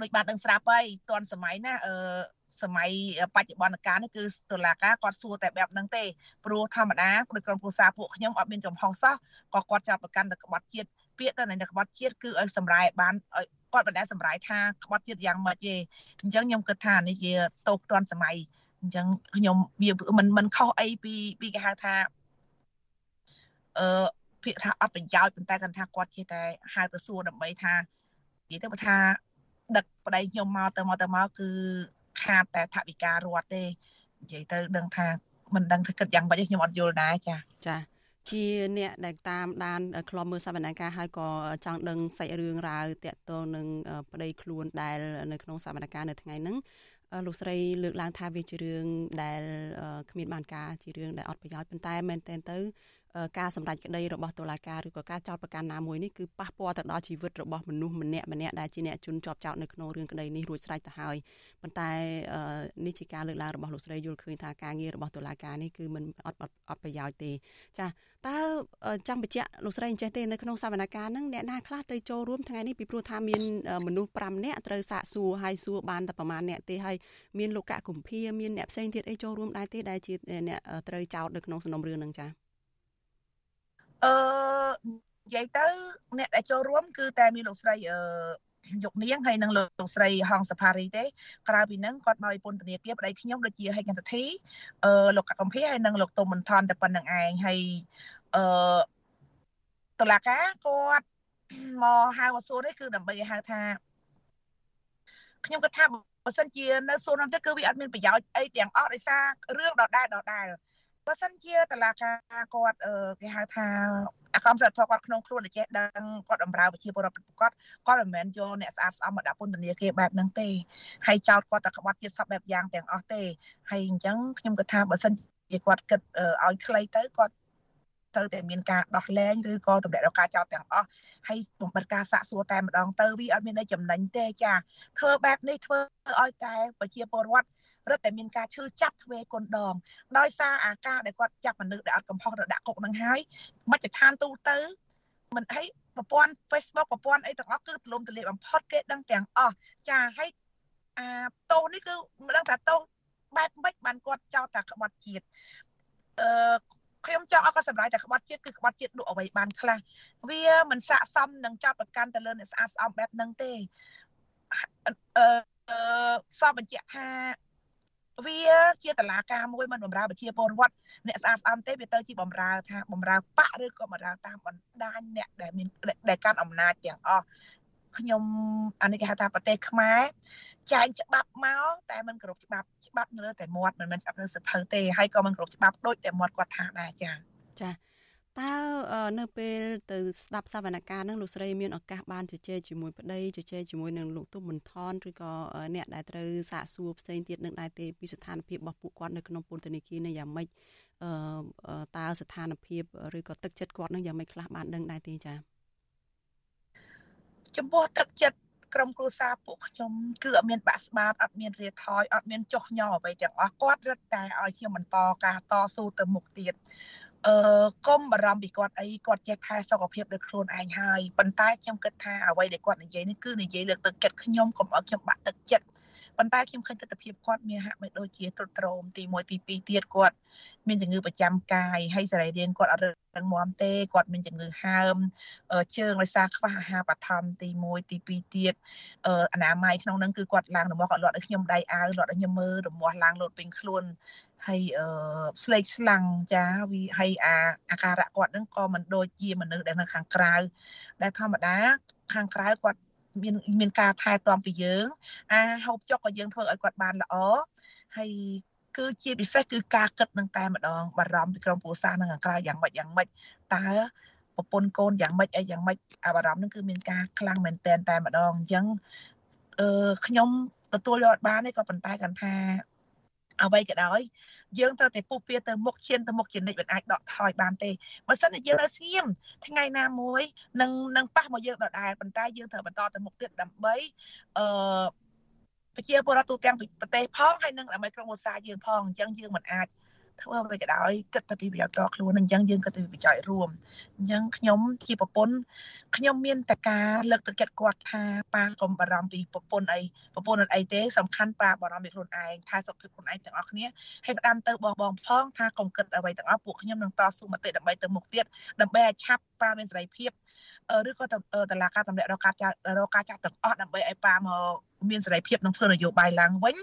ដូចបានដឹងស្រាប់ហើយតនសម័យណាអឺ សម័យបច្ចុប្បន្នកាលនេះគឺតុលាការគាត់សួរតែបែបហ្នឹងទេព្រោះធម្មតាដោយក្រុមគ្រួសារពួកខ្ញុំអត់មានចំហសោះក៏គាត់ចាប់ប្រកាន់ទៅក្បត់ជាតិពាក្យទៅនៃក្បត់ជាតិគឺឲ្យសម្រាយបានឲ្យគាត់មិនដែលសម្រាយថាក្បត់ជាតិយ៉ាងម៉េចទេអញ្ចឹងខ្ញុំគិតថានេះជាតោកទាន់សម័យអញ្ចឹងខ្ញុំវាមិនមិនខុសអីពីពីគេហៅថាអឺពាក្យថាអត់ប្រយោជន៍ប៉ុន្តែគាត់ថាគាត់ជាតែហៅទៅសួរដើម្បីថានិយាយទៅថាដឹកប្តីខ្ញុំមកទៅមកទៅមកគឺ ខាតតែថវិការដ្ឋទេនិយាយទៅដឹងថាមិនដឹងថាគិតយ៉ាងម៉េចខ្ញុំអត់យល់ដែរចាចាជាអ្នកដែលតាមដានក្លំមើលសវនកម្មហើយក៏ចង់ដឹងសាច់រឿងរ៉ាវតាក់ទងនឹងប្តីខ្លួនដែលនៅក្នុងសវនកម្មនៅថ្ងៃហ្នឹងលោកស្រីលើកឡើងថាវាជារឿងដែលគ្មានបានការជារឿងដែលអត់ប្រយោជន៍ប៉ុន្តែមែនទែនទៅ ការសម្រេចក្តីរបស់តុលាការឬក៏ការចោទប្រកាន់ណាមួយនេះគឺប៉ះពាល់ទៅដល់ជីវិតរបស់មនុស្សម្នាក់ម្នាក់ដែលជាអ្នកជន់ជាប់ចោទនៅក្នុងរឿងក្តីនេះរួចស្រេចទៅហើយប៉ុន្តែនេះជាការលើកឡើងរបស់លោកស្រីយល់ឃើញថាការងាររបស់តុលាការនេះគឺមិនអត់អត់ប្រយោជន៍ទេចាតើចង់បញ្ជាក់លោកស្រីអញ្ចេះទេនៅក្នុងសវនកម្មហ្នឹងអ្នកណាខ្លះទៅចូលរួមថ្ងៃនេះពីព្រោះថាមានមនុស្ស5នាក់ត្រូវសាកសួរហើយសួរបានតែប្រមាណអ្នកទេហើយមានលោកកកុម្ភាមានអ្នកផ្សេងទៀតអីចូលរួមដែរទេដែលជាអ្នកត្រូវចោទនៅក្នុងសំណុំរឿងហ្នឹងចា៎ អឺនិយាយទៅអ្នកដែលចូលរួមគឺតែមានលោកស្រីអឺយកនាងហើយនឹងលោកស្រីហងសផារីទេក្រៅពីនឹងគាត់មកពីពន្ធនាគារប្តីខ្ញុំដូចជាហេកន្តធីអឺលោកកកំភីហើយនឹងលោកតុមមន្ថនតែប៉ុណ្្នឹងឯងហើយអឺតឡាកាគាត់មកហៅមកសួរនេះគឺដើម្បីឲ្យហៅថាខ្ញុំគាត់ថាបើសិនជានៅសួរនោះទៅគឺវាអត់មានប្រយោជន៍អីទាំងអស់ដោយសាររឿងដដែលដដែល បើសិនជាតឡាការគាត់គេហៅថាអាកម្មសិទ្ធិគាត់ក្នុងខ្លួនតែចេះដឹងគាត់អំរើប្រជាពលរដ្ឋគាត់គាត់មិនមែនយកអ្នកស្អាតស្អំមកដាក់ពន្ធនាគារបែបហ្នឹងទេហើយចោតគាត់តែក្បត់ជាតិសពបែបយ៉ាងទាំងអស់ទេហើយអញ្ចឹងខ្ញុំគិតថាបើសិនជាគាត់គិតឲ្យខ្លីទៅគាត់ត្រូវតែមានការដោះលែងឬក៏តម្រាក់ដល់ការចោទទាំងអស់ហើយបំបិតការសាកសួរតែម្ដងទៅវាអត់មានអីចំណេញទេចាធ្វើបែបនេះធ្វើឲ្យតែប្រជាពលរដ្ឋ រឹតតែមានការឈឺចាប់ទ្វេគុណដងដោយសារអាការដែលគាត់ចាប់មនុស្សដែលអត់កំហុសទៅដាក់គុកនឹងហើយមជ្ឈដ្ឋានទូទៅមិនឲ្យប្រព័ន្ធ Facebook ប្រព័ន្ធអីទាំងអស់គឺទលំទលាយបំផុតគេដឹងទាំងអស់ចាហើយអាតោនេះគឺមិនដឹងថាតោបែបម៉េចបានគាត់ចោទតែក្បត់ជាតិអឺខ្ញុំចង់ឲ្យគាត់សម្រេចតែក្បត់ជាតិគឺក្បត់ជាតិដួអ្វីបានខ្លះវាមិនស័កសមនឹងចាប់ប្រកាន់ទៅលើអ្នកស្អាតស្អំបែបហ្នឹងទេអឺសបបញ្ជាក់ថា វាជាតឡាការមួយមិនបំរើប្រជាពលរដ្ឋអ្នកស្អាតស្អំទេវាទៅជាបំរើថាបំរើបកឬក៏បំរើតាមបណ្ដាញអ្នកដែលមានដែលកាន់អំណាចទាំងអស់ខ្ញុំអានេះគេហៅថាប្រទេសខ្មែរចែងច្បាប់មកតែមិនគ្រប់ច្បាប់ច្បាប់នៅលើតែមាត់មិនមែនច្បាប់នៅសភៅទេហើយក៏មិនគ្រប់ច្បាប់ដូចតែមាត់គាត់ថាដែរចា៎ចា៎ តើនៅពេលទៅស្ដាប់សវនកម្មនឹងលោកស្រីមានឱកាសបានជជែកជាមួយប្តីជជែកជាមួយនឹងលោកទុំមន្ថនឬក៏អ្នកដែលត្រូវសាកសួរផ្សេងទៀតនឹងដែរទេពីស្ថានភាពរបស់ពួកគាត់នៅក្នុងពន្ធនាគារនេះយ៉ាងម៉េចអឺតើស្ថានភាពឬក៏ទឹកចិត្តគាត់នឹងយ៉ាងម៉េចខ្លះបានដឹងដែរទេចា៎ចំពោះទឹកចិត្តក្រុមគ្រួសារពួកខ្ញុំគឺអត់មានបាក់ស្បាតអត់មានរាថយអត់មានចុះញ័រអ្វីទាំងអស់គាត់រឹតតែឲ្យខ្ញុំបន្តការតស៊ូទៅមុខទៀត អឺកុំបារម្ភពីគាត់អីគាត់ចេះថែសុខភាពដោយខ្លួនឯងហើយប៉ុន្តែខ្ញុំគិតថាអ្វីដែលគាត់និយាយនេះគឺនិយាយលើកទឹកចិត្តខ្ញុំកុំឲ្យខ្ញុំបាក់ទឹកចិត្ត ប៉ុន្តែខ្ញុំឃើញទស្សនវិជ្ជាគាត់មានហាក់បីដូចជាទ្រុឌទ្រោមទី1ទី2ទៀតគាត់មានជំងឺប្រចាំកាយហើយសរីរាង្គគាត់អត់រឹងមាំទេគាត់មានជំងឺហើមជើងដោយសារខ្វះអាហារបឋមទី1ទី2ទៀតអនាម័យក្នុងនឹងគឺគាត់ឡើងរមាស់គាត់លាត់ឲ្យខ្ញុំដៃអាវលាត់ឲ្យខ្ញុំមើលរមាស់ឡើងលោតពេញខ្លួនហើយអឺស្លេកស្លាំងចាវាហើយអាអាការៈគាត់នឹងក៏មិនដូចជាមនុស្សដែលនៅខាងក្រៅដែលធម្មតាខាងក្រៅគាត់ មានមានការថែទាំពីយើងអាហូបចុកក៏យើងធ្វើឲ្យគាត់បានល្អហើយគឺជាពិសេសគឺការគិតនឹងតែម្ដងបារម្ភពីក្រុមគ្រួសារនឹងខាងក្រៅយ៉ាងម៉េចយ៉ាងម៉េចតើប្រពន្ធកូនយ៉ាងម៉េចអីយ៉ាងម៉េចអាបារម្ភនឹងគឺមានការខ្លាំងមែនតែនតែម្ដងអញ្ចឹងអឺខ្ញុំទទួលយកបានទេក៏ប៉ុន្តែគាត់ថា អ្វីក៏ដោយយើងត្រូវតែពុះពៀទៅមុខឈានទៅមុខជានិច្ចមិនអាចដកថយបានទេបើសិនជាយើងនៅស្ងៀមថ្ងៃណាមួយនឹងនឹងប៉ះមកយើងដដែលប៉ុន្តែយើងត្រូវបន្តទៅមុខទៀតដើម្បីអឺប្រជាពលរដ្ឋទូទាំងប្រទេសផងហើយនឹងដើម្បីក្រុមឧស្សាហ៍យើងផងអញ្ចឹងយើងមិនអាច ធ្វើអ្វីក៏ដោយគិតទៅពីប្រយោជន៍តខ្លួនអញ្ចឹងយើងគិតទៅពីប្រយោជន៍រួមអញ្ចឹងខ្ញុំជាប្រពន្ធខ្ញុំមានតែការលើកទឹកចិត្តគាត់ថាប៉ាកុំបារម្ភពីប្រពន្ធអីប្រពន្ធអីទេសំខាន់ប៉ាបារម្ភពីខ្លួនឯងថាសុខភាពខ្លួនឯងទាំងអស់គ្នាហើយផ្ដាំទៅបងបងផងថាកុំគិតអ្វីទាំងអស់ពួកខ្ញុំនឹងតស៊ូមតិដើម្បីទៅមុខទៀតដើម្បីឲ្យឆាប់ប៉ាមានសេរីភាពឬក៏តឡាការតម្លាក់រកការចារកការចាក់ទាំងអស់ដើម្បីឲ្យប៉ាមក មានសេរីភាពនឹងធ្វើនយោបាយឡើងវិញ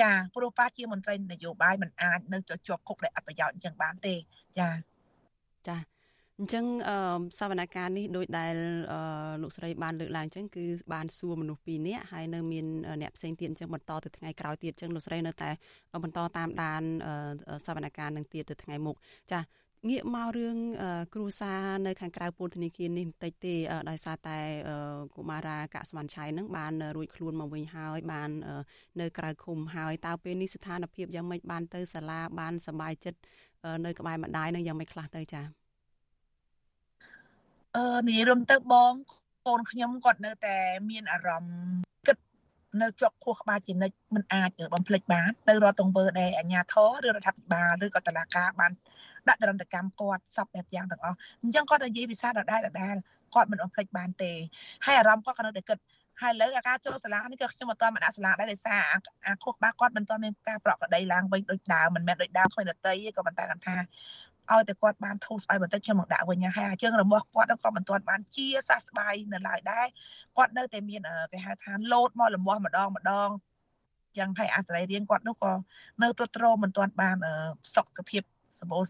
ចាព្រោះប៉ាជាមន្ត្រីនយោបាយមិនអាចនៅជាប់គុកដែលអត់ប្រយោជន៍អញ្ចឹងបានទេចាចាអញ្ចឹងអឺសវនកម្មនេះដោយដែលលោកស្រីបានលើកឡើងអញ្ចឹងគឺបានសួរមនុស្ស2នាក់ហើយនៅមានអ្នកផ្សេងទៀតអញ្ចឹងបន្តទៅថ្ងៃក្រោយទៀតអញ្ចឹងលោកស្រីនៅតែបន្តតាមដានសវនកម្មនឹងទៀតទៅថ្ងៃមុខចា ងាកមករឿងគ្រួសារនៅខាងក្រៅពន្ធនាគារនេះបន្តិចទេដោយសារតែកុមារាកាក់ស្មានឆៃនឹងបានរួចខ្លួនមកវិញហើយបាននៅក្រៅឃុំហើយតើពេលនេះស្ថានភាពយ៉ាងម៉េចបានទៅសាលាបានសប្បាយចិត្តនៅក្បែរម្ដាយនឹងយ៉ាងម៉េចខ្លះទៅចាអឺនិយាយរំទៅបងកូនខ្ញុំគាត់នៅតែមានអារម្មណ៍គិតនៅជាប់ខួរក្បាលជានិច្ចមិនអាចបំភ្លេចបាននៅរដ្ឋទង្វើដែលអាជ្ញាធរឬរដ្ឋាភិបាលឬក៏តុលាការបាន ដាក់ទរណកម្មគាត់សពបែបយ៉ាងទាំងអស់អញ្ចឹងគាត់និយាយភាសាដដែលដដែលគាត់មិនអំភ្លេចបានទេហើយអារម្មណ៍គាត់ក៏នៅតែគិតហើយលើអាការចូលសាលានេះក៏ខ្ញុំអត់តមកដាក់សាលាដែរដោយសារអាខុសបាគាត់មិនតមានការប្រកក្តីឡើងវិញដូចដើមមិនមែនដូចដើមគ្មានដតីទេក៏ប៉ុន្តែគាត់ថាឲ្យតែគាត់បានធូរស្បើយបន្តិចខ្ញុំមកដាក់វិញហើយអាជើងរបស់គាត់ក៏មិនទាន់បានជាសះស្បើយនៅឡើយដែរគាត់នៅតែមានគេហៅថាលោតមកលំមាស់ម្ដងម្ដងយ៉ាងហើយអាស្រ័យរៀងគាត់នោះក៏នៅទទ្រមិនទាន់បានសុខភាពសម្បូរ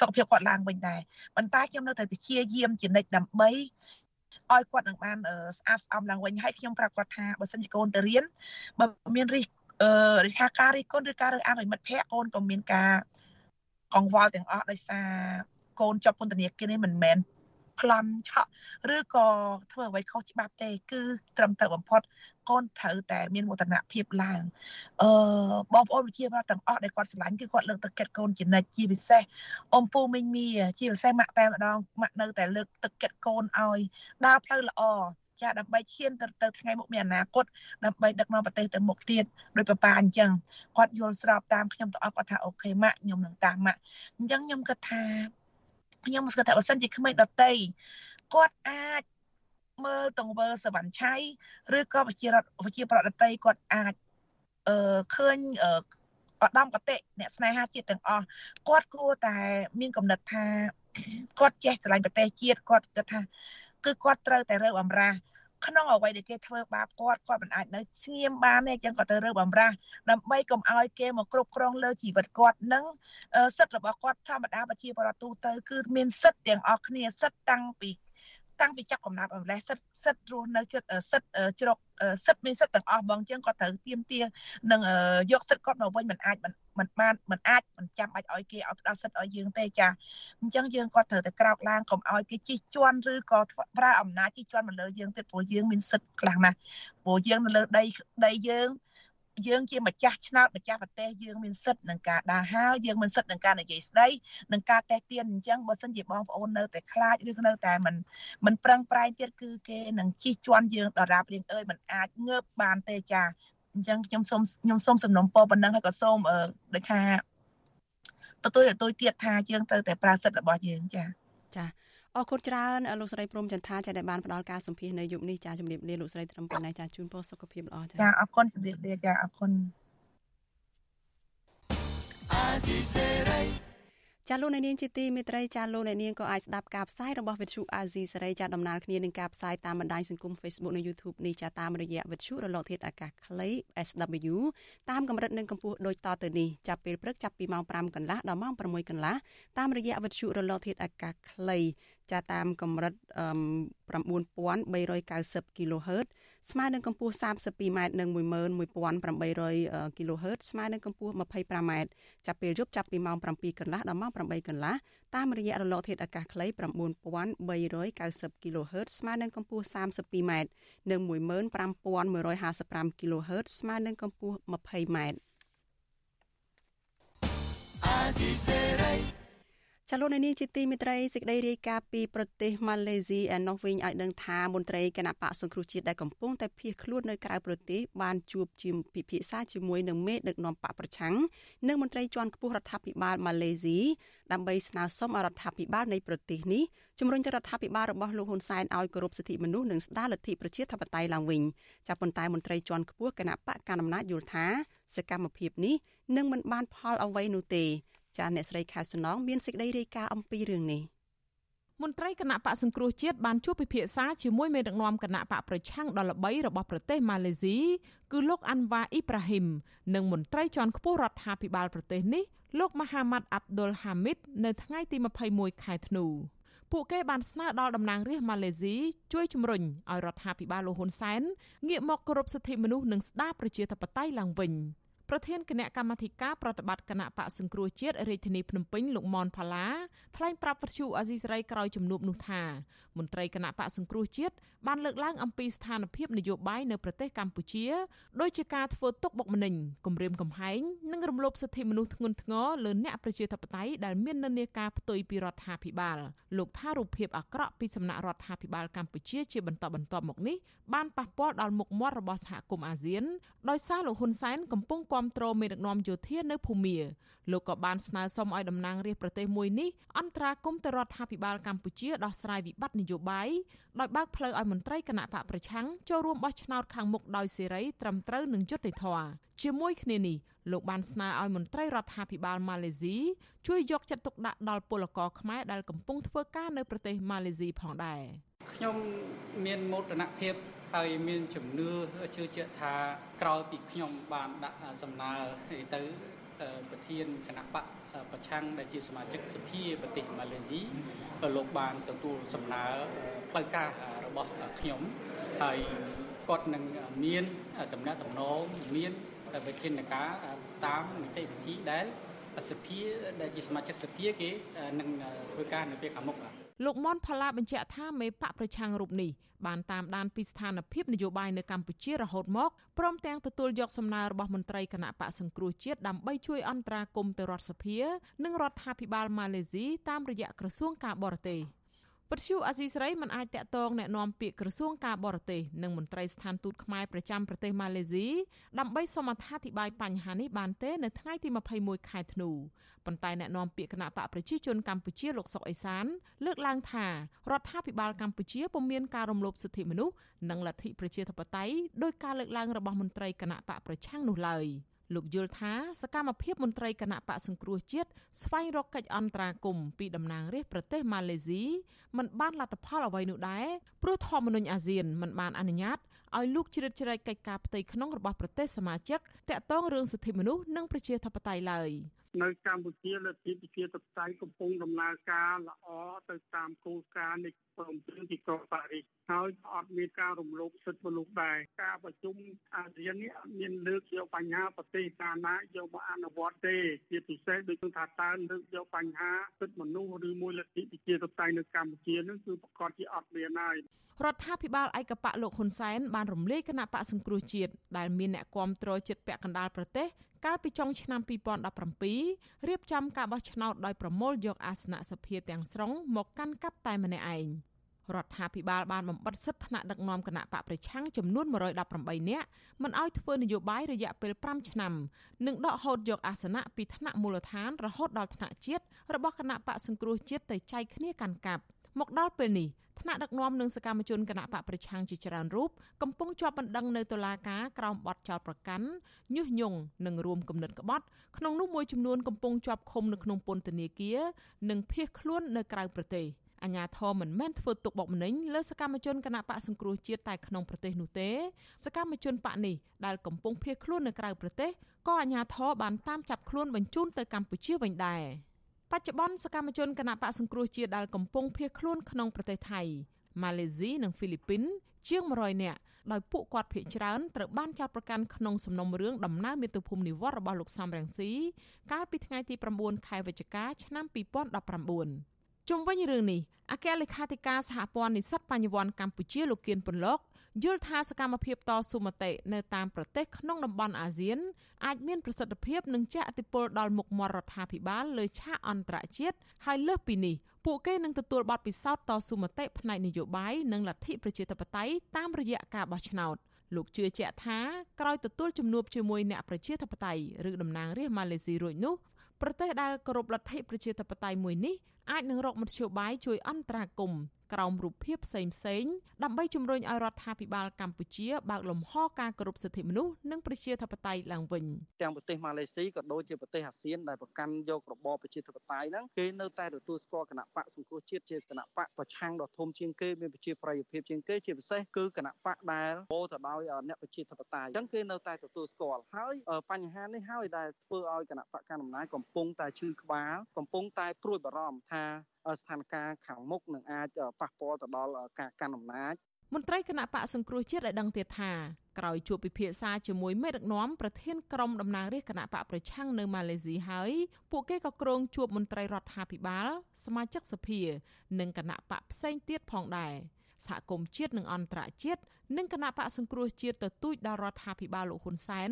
សុខភាពគាត់ឡើងវិញដែរប៉ុន្តែខ្ញុំនៅតែព្យាយាមជានិច្ចដើម្បីឲ្យគាត់នឹងបានស្អាតស្អំឡើងវិញហើយខ្ញុំប្រាប់គាត់ថាបើសិនជាកូនទៅរៀនបើមានរិះអឺរិះថាការរិះគន់ឬការរើសអើងឲ្យមិត្តភ័ក្តិកូនក៏មានការកង្វល់ទាំងអស់ដោយសារកូនជាប់ពន្ធនាគារនេះមិនមែន ប្លន់ឆក់ឬក៏ធ្វើអ្វីខុសច្បាប់ទេ គឺត្រឹមត្រូវបំផុតកូនត្រូវតែមានមោទនភាពឡើងអឺបងប្អូនវិជាពលទាំងអស់ដែលគាត់ស្រឡាញ់គឺគាត់លើកទឹកចិត្តកូនជានិច្ចជាពិសេសអ៊ំពូមីងមីជាពិសេសម៉ាក់តែម្ដងម៉ាក់នៅតែលើកទឹកចិត្តកូនឲ្យដើរផ្លូវល្អចាដើម្បីឈានទៅទៅថ្ងៃមុខមានអនាគតដើម្បីដឹកនាំប្រទេសទៅមុខទៀតដោយប៉ាប៉ាអញ្ចឹងគាត់យល់ស្របតាមខ្ញុំទាំងអស់គាត់ថាអូខេម៉ាក់ខ្ញុំនឹងតាមម៉ាក់អញ្ចឹងខ្ញុំគិតថា ខ្ញុំស្គាល់ថាបើសិនជាក្មេងដតីគាត់អាចមើលទង្វើសវណ្ណឆៃឬក៏វិជារដ្ឋវិជាប្រដតីគាត់អាចអឺឃើញអឺឧត្តមកតិអ្នកស្នេហាជាតិទាំងអស់គាត់គួរតែមានកំណត់ថាគាត់ចេះស្រឡាញ់ប្រទេសជាតិគាត់គិតថាគឺគាត់ត្រូវតែរើបអំរាស ក្នុងអ្វីដែលគេធ្វើបាបគាត់គាត់មិនអាចនៅស្ងៀមបានទេអញ្ចឹងគាត់ទៅរើបំរាស់ដើម្បីកុំឲ្យគេមកគ្រប់គ្រងលើជីវិតគាត់និងសិទ្ធិរបស់គាត់ធម្មតាប្រជាពលរដ្ឋទូទៅគឺមានសិទ្ធិទាំងអស់គ្នាសិទ្ធិតាំងពី តាំងពីចាប់កំណើតអម្លេះសិទ្ធសិទ្ធរស់នៅចិត្តសិទ្ធជ្រកសិទ្ធមានសិទ្ធទាំងអស់បងចឹងគាត់ត្រូវទៀមទានឹងយកសិទ្ធគាត់មកវិញមិនអាចមិនបានមិនអាចមិនចាំបាច់ឲ្យគេឲ្យផ្ដល់សិទ្ធឲ្យយើងទេចាអញ្ចឹងយើងគាត់ត្រូវតែក្រោកឡើងកុំឲ្យគេជិះជាន់ឬក៏ប្រើអំណាចជិះជាន់មកលើយើងទៀតព្រោះយើងមានសិទ្ធខ្លាំងណាស់ព្រោះយើងនៅលើដីដីយើង យើងជាម្ចាស់ឆ្នោតម្ចាស់ប្រទេសយើងមានសិទ្ធិនឹងការដើរហើរយើងមានសិទ្ធិនឹងការនិយាយស្ដីនឹងការតេះទៀនអញ្ចឹងបើសិនជាបងប្អូននៅតែខ្លាចឬនៅតែមិនមិនប្រឹងប្រែងទៀតគឺគេនឹងជិះជាន់យើងដរាបរៀងអើយមិនអាចងើបបានទេចាអញ្ចឹងខ្ញុំសូមខ្ញុំសូមសំណូមពរប៉ុណ្ណឹងហើយក៏សូមដូចថាទទួលទទួលទៀតថាយើងត្រូវតែប្រើសិទ្ធិរបស់យើងចាចា អរគុណច្រើនលោកស្រីព្រំចន្ទថាចាដែលបានផ្ដល់ការសម្ភាសនៅយុគនេះចាជំរាបលាលោកស្រីត្រឹមប៉ុណ្ណេះចាជូនពរសុខភាពល្អចាចាអរគុណជំរាបលាចាអរគុណអាស៊ីសេរី ចាលោកអ្នកនាងជាទីមេត្រីចាលោកអ្នកនាងក៏អាចស្ដាប់ការផ្សាយរបស់វិទ្យុអាស៊ីសេរីចាដំណើរគ្នានឹងការផ្សាយតាមបណ្ដាញសង្គម Facebook និង YouTube នេះចាតាមរយៈវិទ្យុរលកធាតុអាកាសខ្លី SW តាមកម្រិតនិងកម្ពស់ដូចតទៅនេះចាប់ពេលព្រឹកចាប់ពីម៉ោង5កន្លះដល់ម៉ោង6កន្លះតាមរយៈវិទ្យុរលកធាតុអាកាសខ្លីចាតាមកម្រិត9390 kHz ស្មើនឹងកម្ពស់ 32m និង11800 kHz ស្មើនឹងកម្ពស់ 25m ចាប់ពេលយប់ចាប់ពីម៉ោង7កន្លះដល់ម៉ោង8កន្លះតាមរយៈរលកធាតុអាកាសខ្លី9390 kHz ស្មើនឹងកម្ពស់ 32m និង15155 kHz ស្មើនឹងកម្ពស់ 20m អាស៊ីសេរី ចលនានេះជាទីមេត្រីសេចក្តីរាយការណ៍ពីប្រទេសម៉ាឡេស៊ីឯនោះវិញឲ្យដឹងថាមន្ត្រីគណៈបកសង្គ្រោះជាតិដែលកំពុងតែភៀសខ្លួននៅក្រៅប្រទេសបានជួបជាពិភាក្សាជាមួយនឹងមេដឹកនាំបកប្រឆាំងនិងមន្ត្រីជាន់ខ្ពស់រដ្ឋាភិបាលម៉ាឡេស៊ីដើម្បីស្នើសុំឲ្យរដ្ឋាភិបាលនៃប្រទេសនេះជំរុញទៅរដ្ឋាភិបាលរបស់លោកហ៊ុនសែនឲ្យគោរពសិទ្ធិមនុស្សនិងស្ដារលទ្ធិប្រជាធិបតេយ្យឡើងវិញចាប់ប៉ុន្តែមន្ត្រីជាន់ខ្ពស់គណៈបកកណ្ដាលអំណាចយល់ថាសកម្មភាពនេះនឹងមិនបានផលអ្វីនោះទេ ចាអ្នកស្រីខែសំណងមានសេចក្តីរាយការណ៍អំពីរឿងនេះមន្ត្រីគណៈបកសង្គ្រោះជាតិបានជួបពិភាក្សាជាមួយមេដឹកនាំគណៈបកប្រឆាំងដ៏ល្បីរបស់ប្រទេសម៉ាឡេស៊ីគឺលោកអាន់វ៉ាអ៊ីប្រាហ៊ីមនិងមន្ត្រីជាន់ខ្ពស់រដ្ឋាភិបាលប្រទេសនេះលោកម៉ាហាម៉ាត់អាប់ដុលហាមីតនៅថ្ងៃទី21ខែធ្នូពួកគេបានស្នើដល់តំណាងរាស្ត្រម៉ាឡេស៊ីជួយជំរុញឲ្យរដ្ឋាភិបាលលោកហ៊ុនសែនងាកមកគោរពសិទ្ធិមនុស្សនិងស្ដារប្រជាធិបតេយ្យឡើងវិញ។ ប្រធានគណៈកម្មាធិការប្រតិបត្តិគណៈបកសង្គ្រោះជាតិរាជធានីភ្នំពេញលោកមនផាឡាថ្លែងប្រាប់វិទ្យុអាស៊ីសេរីក្រោយជំនួបនោះថាមន្ត្រីគណៈបកសង្គ្រោះជាតិបានលើកឡើងអំពីស្ថានភាពនយោបាយនៅប្រទេសកម្ពុជាដោយជាការធ្វើទុកបុកម្នេញគំរាមកំហែងនិងរំលោភសិទ្ធិមនុស្សធ្ងន់ធ្ងរលើអ្នកប្រជាធិបតេយ្យដែលមាននិន្នាការផ្ទុយពីរដ្ឋាភិបាលលោកថារូបភាពអាក្រក់ពីសំណាក់រដ្ឋាភិបាលកម្ពុជាជាបន្តបន្ទាប់មកនេះបានប៉ះពាល់ដល់មុខមាត់របស់សហគមន៍អាស៊ានដោយសារលោកហ៊ុនសែនកំពុងគ្រប់គ្រងមេដឹកនាំយោធានៅភូមាលោកក៏បានស្នើសុំឲ្យតំណាងរាស្ត្រប្រទេសមួយនេះអន្តរាគមន៍ទៅរដ្ឋាភិបាលកម្ពុជាដោះស្រាយវិបត្តិនយោបាយដោយបើកផ្លូវឲ្យមន្ត្រីគណៈបកប្រឆាំងចូលរួមបោះឆ្នោតខាងមុខដោយសេរីត្រឹមត្រូវនិងយុត្តិធម៌ជាមួយគ្នានេះលោកបានស្នើឲ្យមន្ត្រីរដ្ឋាភិបាលម៉ាឡេស៊ីជួយយកចិត្តទុកដាក់ដល់ពលករខ្មែរដែលកំពុងធ្វើការនៅប្រទេសម៉ាឡេស៊ីផងដែរ ខ្ញុំមានមោទនភាពហើយមានជំនឿជឿជាក់ថាក្រោយពីខ្ញុំបានដាក់សំណើទៅប្រធានគណៈបកប្រឆាំងដែលជាសមាជិកសភាប្រទេសម៉ាឡេស៊ីលោកបានទទួលសំណើផ្លូវការរបស់ខ្ញុំហើយគាត់នឹងមានតំណែងតំណងមានវិធានការតាមនីតិវិធីដែលសភាដែលជាសមាជិកសភាគេនឹងធ្វើការនៅពេលខាងមុខ លោកមនផល្លាបញ្ជាក់ថាមេបកប្រឆាំងរូបនេះបានតាមដានពីស្ថានភាពនយោបាយនៅកម្ពុជារហូតមកព្រមទាំងទទួលយកសំណើរបស់មន្ត្រីគណៈបកសង្គ្រោះជាតិដើម្បីជួយអន្តរាគមន៍ទៅរដ្ឋសភា និងរដ្ឋាភិបាលម៉ាឡេស៊ីតាមរយៈក្រសួងការបរទេស។ ពទ្យុអាស៊ីសេរីមិនអាចតាក់ទងแนะនាំពាក្យក្រសួងការបរទេសនិងមន្ត្រីស្ថានទូតខ្មែរប្រចាំប្រទេសម៉ាឡេស៊ីដើម្បីសូមអធិប្បាយបញ្ហានេះបានទេនៅថ្ងៃទី21ខែធ្នូប៉ុន្តែแนะនាំពាក្យគណៈបកប្រជាជនកម្ពុជាលោកសុកអេសាន លើកឡើងថារដ្ឋាភិបាលកម្ពុជាពុំមានការរំលោភសិទ្ធិមនុស្សនិងលទ្ធិប្រជាធិបតេយ្យដោយការលើកឡើងរបស់មន្ត្រីគណៈបកប្រឆាំងនោះឡើយ លោកយល់ថាសកម្មភាពមន្ត្រីគណៈបកសង្គ្រោះជាតិស្វែងរកកិច្ចអន្តរាគមន៍ពីតំណាងរាស្ត្រប្រទេសម៉ាឡេស៊ីមិនបានលទ្ធផលអ្វីនោះដែរព្រោះធម្មនុញ្ញអាស៊ានមិនបានអនុញ្ញាតឲ្យលោកជ្រៀតជ្រែកកិច្ចការផ្ទៃក្នុងរបស់ប្រទេសសមាជិកតាក់ទងរឿងសិទ្ធិមនុស្សនិងប្រជាធិបតេយ្យឡើយ នៅកម្ពុជាលទ្ធិប្រជាធិបតេយ្យកំពុងដំណើរការល្អទៅតាមគោលការណ៍នៃព្រមព្រៀងទីក្រុងប៉ារីសហើយអត់មានការរំលោភសិទ្ធិមនុស្សដែរការប្រជុំអាស៊ាននេះអត់មានលើកយកបញ្ហាប្រទេសកាណាយកមកអនុវត្តទេជាពិសេសដូចថាតើលើកយកបញ្ហាសិទ្ធិមនុស្សឬមួយលទ្ធិប្រជាធិបតេយ្យនៅកម្ពុជានឹងគឺប្រកាសជាអត់មានហើយរដ្ឋាភិបាលឯកបៈលោកហ៊ុនសែនបានរំលាយគណៈបកសង្គ្រោះជាតិដែលមានអ្នកគាំទ្រចិត្តពាក់កណ្ដាលប្រទេស កាលពីចុងឆ្នាំ2017រៀបចំការបោះឆ្នោតដោយប្រមូលយកអាសនៈសភាទាំងស្រុងមកកាន់កាប់តែម្នាក់ឯងរដ្ឋាភិបាលបានបំបិទសិទ្ធិថ្នាក់ដឹកនាំគណៈបកប្រឆាំងចំនួន118នាក់មិនឲ្យធ្វើនយោបាយរយៈពេល5ឆ្នាំនិងដកហូតយកអាសនៈពីថ្នាក់មូលដ្ឋានរហូតដល់ថ្នាក់ជាតិរបស់គណៈបកសង្គ្រោះជាតិទៅចែកគ្នាកាន់កាប់ មកដល់ពេលនេះថ្នាក់ដឹកនាំនិងសកម្មជនគណៈបកប្រឆាំងជាច្រើនរូបកំពុងជាប់បណ្ដឹងនៅតុលាការក្រោមបទចោទប្រកាន់ញុះញង់និងរួមគំនិតក្បត់ក្នុងនោះមួយចំនួនកំពុងជាប់ឃុំនៅក្នុងពន្ធនាគារនិងភៀសខ្លួននៅក្រៅប្រទេសអាញាធរមិនមែនធ្វើទុកបុកម្នេញលើសកម្មជនគណៈបកសង្គ្រោះជាតិតែក្នុងប្រទេសនោះទេសកម្មជនបកនេះដែលកំពុងភៀសខ្លួននៅក្រៅប្រទេសក៏អាញាធរបានតាមចាប់ខ្លួនបញ្ជូនទៅកម្ពុជាវិញដែរ បច្ចុប្បន្នសកម្មជនគណៈបកសង្គ្រោះជាតិដែលកំពុងភៀសខ្លួនក្នុងប្រទេសថៃម៉ាឡេស៊ីនិងហ្វីលីពីនជាង100នាក់ដោយពួកគាត់ភ័យច្រើនត្រូវបានចោទប្រកាន់ក្នុងសំណុំរឿងដំណើរមាតុភូមិនិវត្តរបស់លោកសំរងស៊ីកាលពីថ្ងៃទី9ខែវិច្ឆិកាឆ្នាំ2019ជុំវិញរឿងនេះអគ្គលេខាធិការសហព័ន្ធនិស្សិតបញ្ញវន្តកម្ពុជាលោកគៀនពន្លក យល់ថាសកម្មភាពតស៊ូមតិនៅតាមប្រទេសក្នុងតំបន់អាស៊ានអាចមានប្រសិទ្ធភាពនិងជះឥទ្ធិពលដល់មុខមាត់រដ្ឋាភិបាលលើឆាកអន្តរជាតិហើយលើសពីនេះពួកគេនឹងទទួលបទពិសោធន៍តស៊ូមតិផ្នែកនយោបាយនិងលទ្ធិប្រជាធិបតេយ្យតាមរយៈការបោះឆ្នោតលោកជឿជាក់ថាក្រោយទទួលជំនួបជាមួយអ្នកប្រជាធិបតេយ្យឬតំណាងរាស្ត្រម៉ាឡេស៊ីរួចនោះប្រទេសដែលគោរពលទ្ធិប្រជាធិបតេយ្យមួយនេះ អាចនឹងរកមធ្យោបាយជួយអន្តរាគមន៍ក្រោមរូបភាពផ្សេងផ្សេងដើម្បីជំរុញឲ្យរដ្ឋាភិបាលកម្ពុជាបើកលំហការគោរពសិទ្ធិមនុស្សនិងប្រជាធិបតេយ្យឡើងវិញទាំងប្រទេសម៉ាឡេស៊ីក៏ដូចជាប្រទេសអាស៊ានដែលប្រកាន់យករបបប្រជាធិបតេយ្យហ្នឹងគេនៅតែទទួលស្គាល់គណៈបកសង្គ្រោះជាតិជាគណៈបកប្រឆាំងដ៏ធំជាងគេមានប្រជាប្រិយភាពជាងគេជាពិសេសគឺគណៈបកដែលពោទៅដោយអ្នកប្រជាធិបតេយ្យអញ្ចឹងគេនៅតែទទួលស្គាល់ហើយបញ្ហានេះហើយដែលធ្វើឲ្យគណៈបកកណ្ដាលអំណាចកំពុងតែឈឺក្បាលកំពុងតែព្រួយបារម្ភថាស្ថានភាពខាងមុខនឹងអាចប៉ះពាល់ទៅដល់ការកាន់អំណាចមន្ត្រីគណៈបកសង្គ្រោះជាតិឲ្យដឹងទៀតថាក្រោយជួបពិភាក្សាជាមួយមេដឹកនាំប្រធានក្រុមតំណាងរាស្ត្រគណៈបកប្រឆាំងនៅម៉ាឡេស៊ីហើយពួកគេក៏គ្រងជួបមន្ត្រីរដ្ឋាភិបាល សមាជិកសភា និងគណៈបកផ្សេងទៀតផងដែរសហគមន៍ជាតិនិងអន្តរជាតិនិងគណៈបកសង្គ្រោះជាតិទទូចដល់រដ្ឋាភិបាលលោកហ៊ុនសែន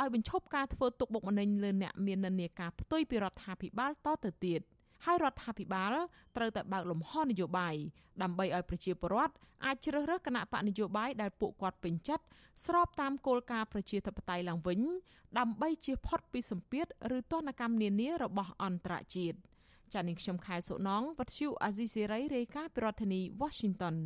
ឲ្យបញ្ឈប់ការធ្វើទុកបុកម្នេញលើអ្នកមាននានាការផ្ទុយពីរដ្ឋាភិបាលតទៅទៀត។ ហើយរដ្ឋាភិបាលត្រូវតែបើកលំហនយោបាយដើម្បីឲ្យប្រជាពលរដ្ឋអាចជ្រើសរើសគណៈបកនយោបាយដែលពួកគាត់ពេញចិត្តស្របតាមគោលការណ៍ប្រជាធិបតេយ្យឡើងវិញដើម្បីជៀសផុតពីសម្ពាធឬទណ្ឌកម្មនានារបស់អន្តរជាតិចា៎នាងខ្ញុំខែសុណងវັດឈូអាស៊ីសេរីរាយការណ៍ពីរដ្ឋធានី Washington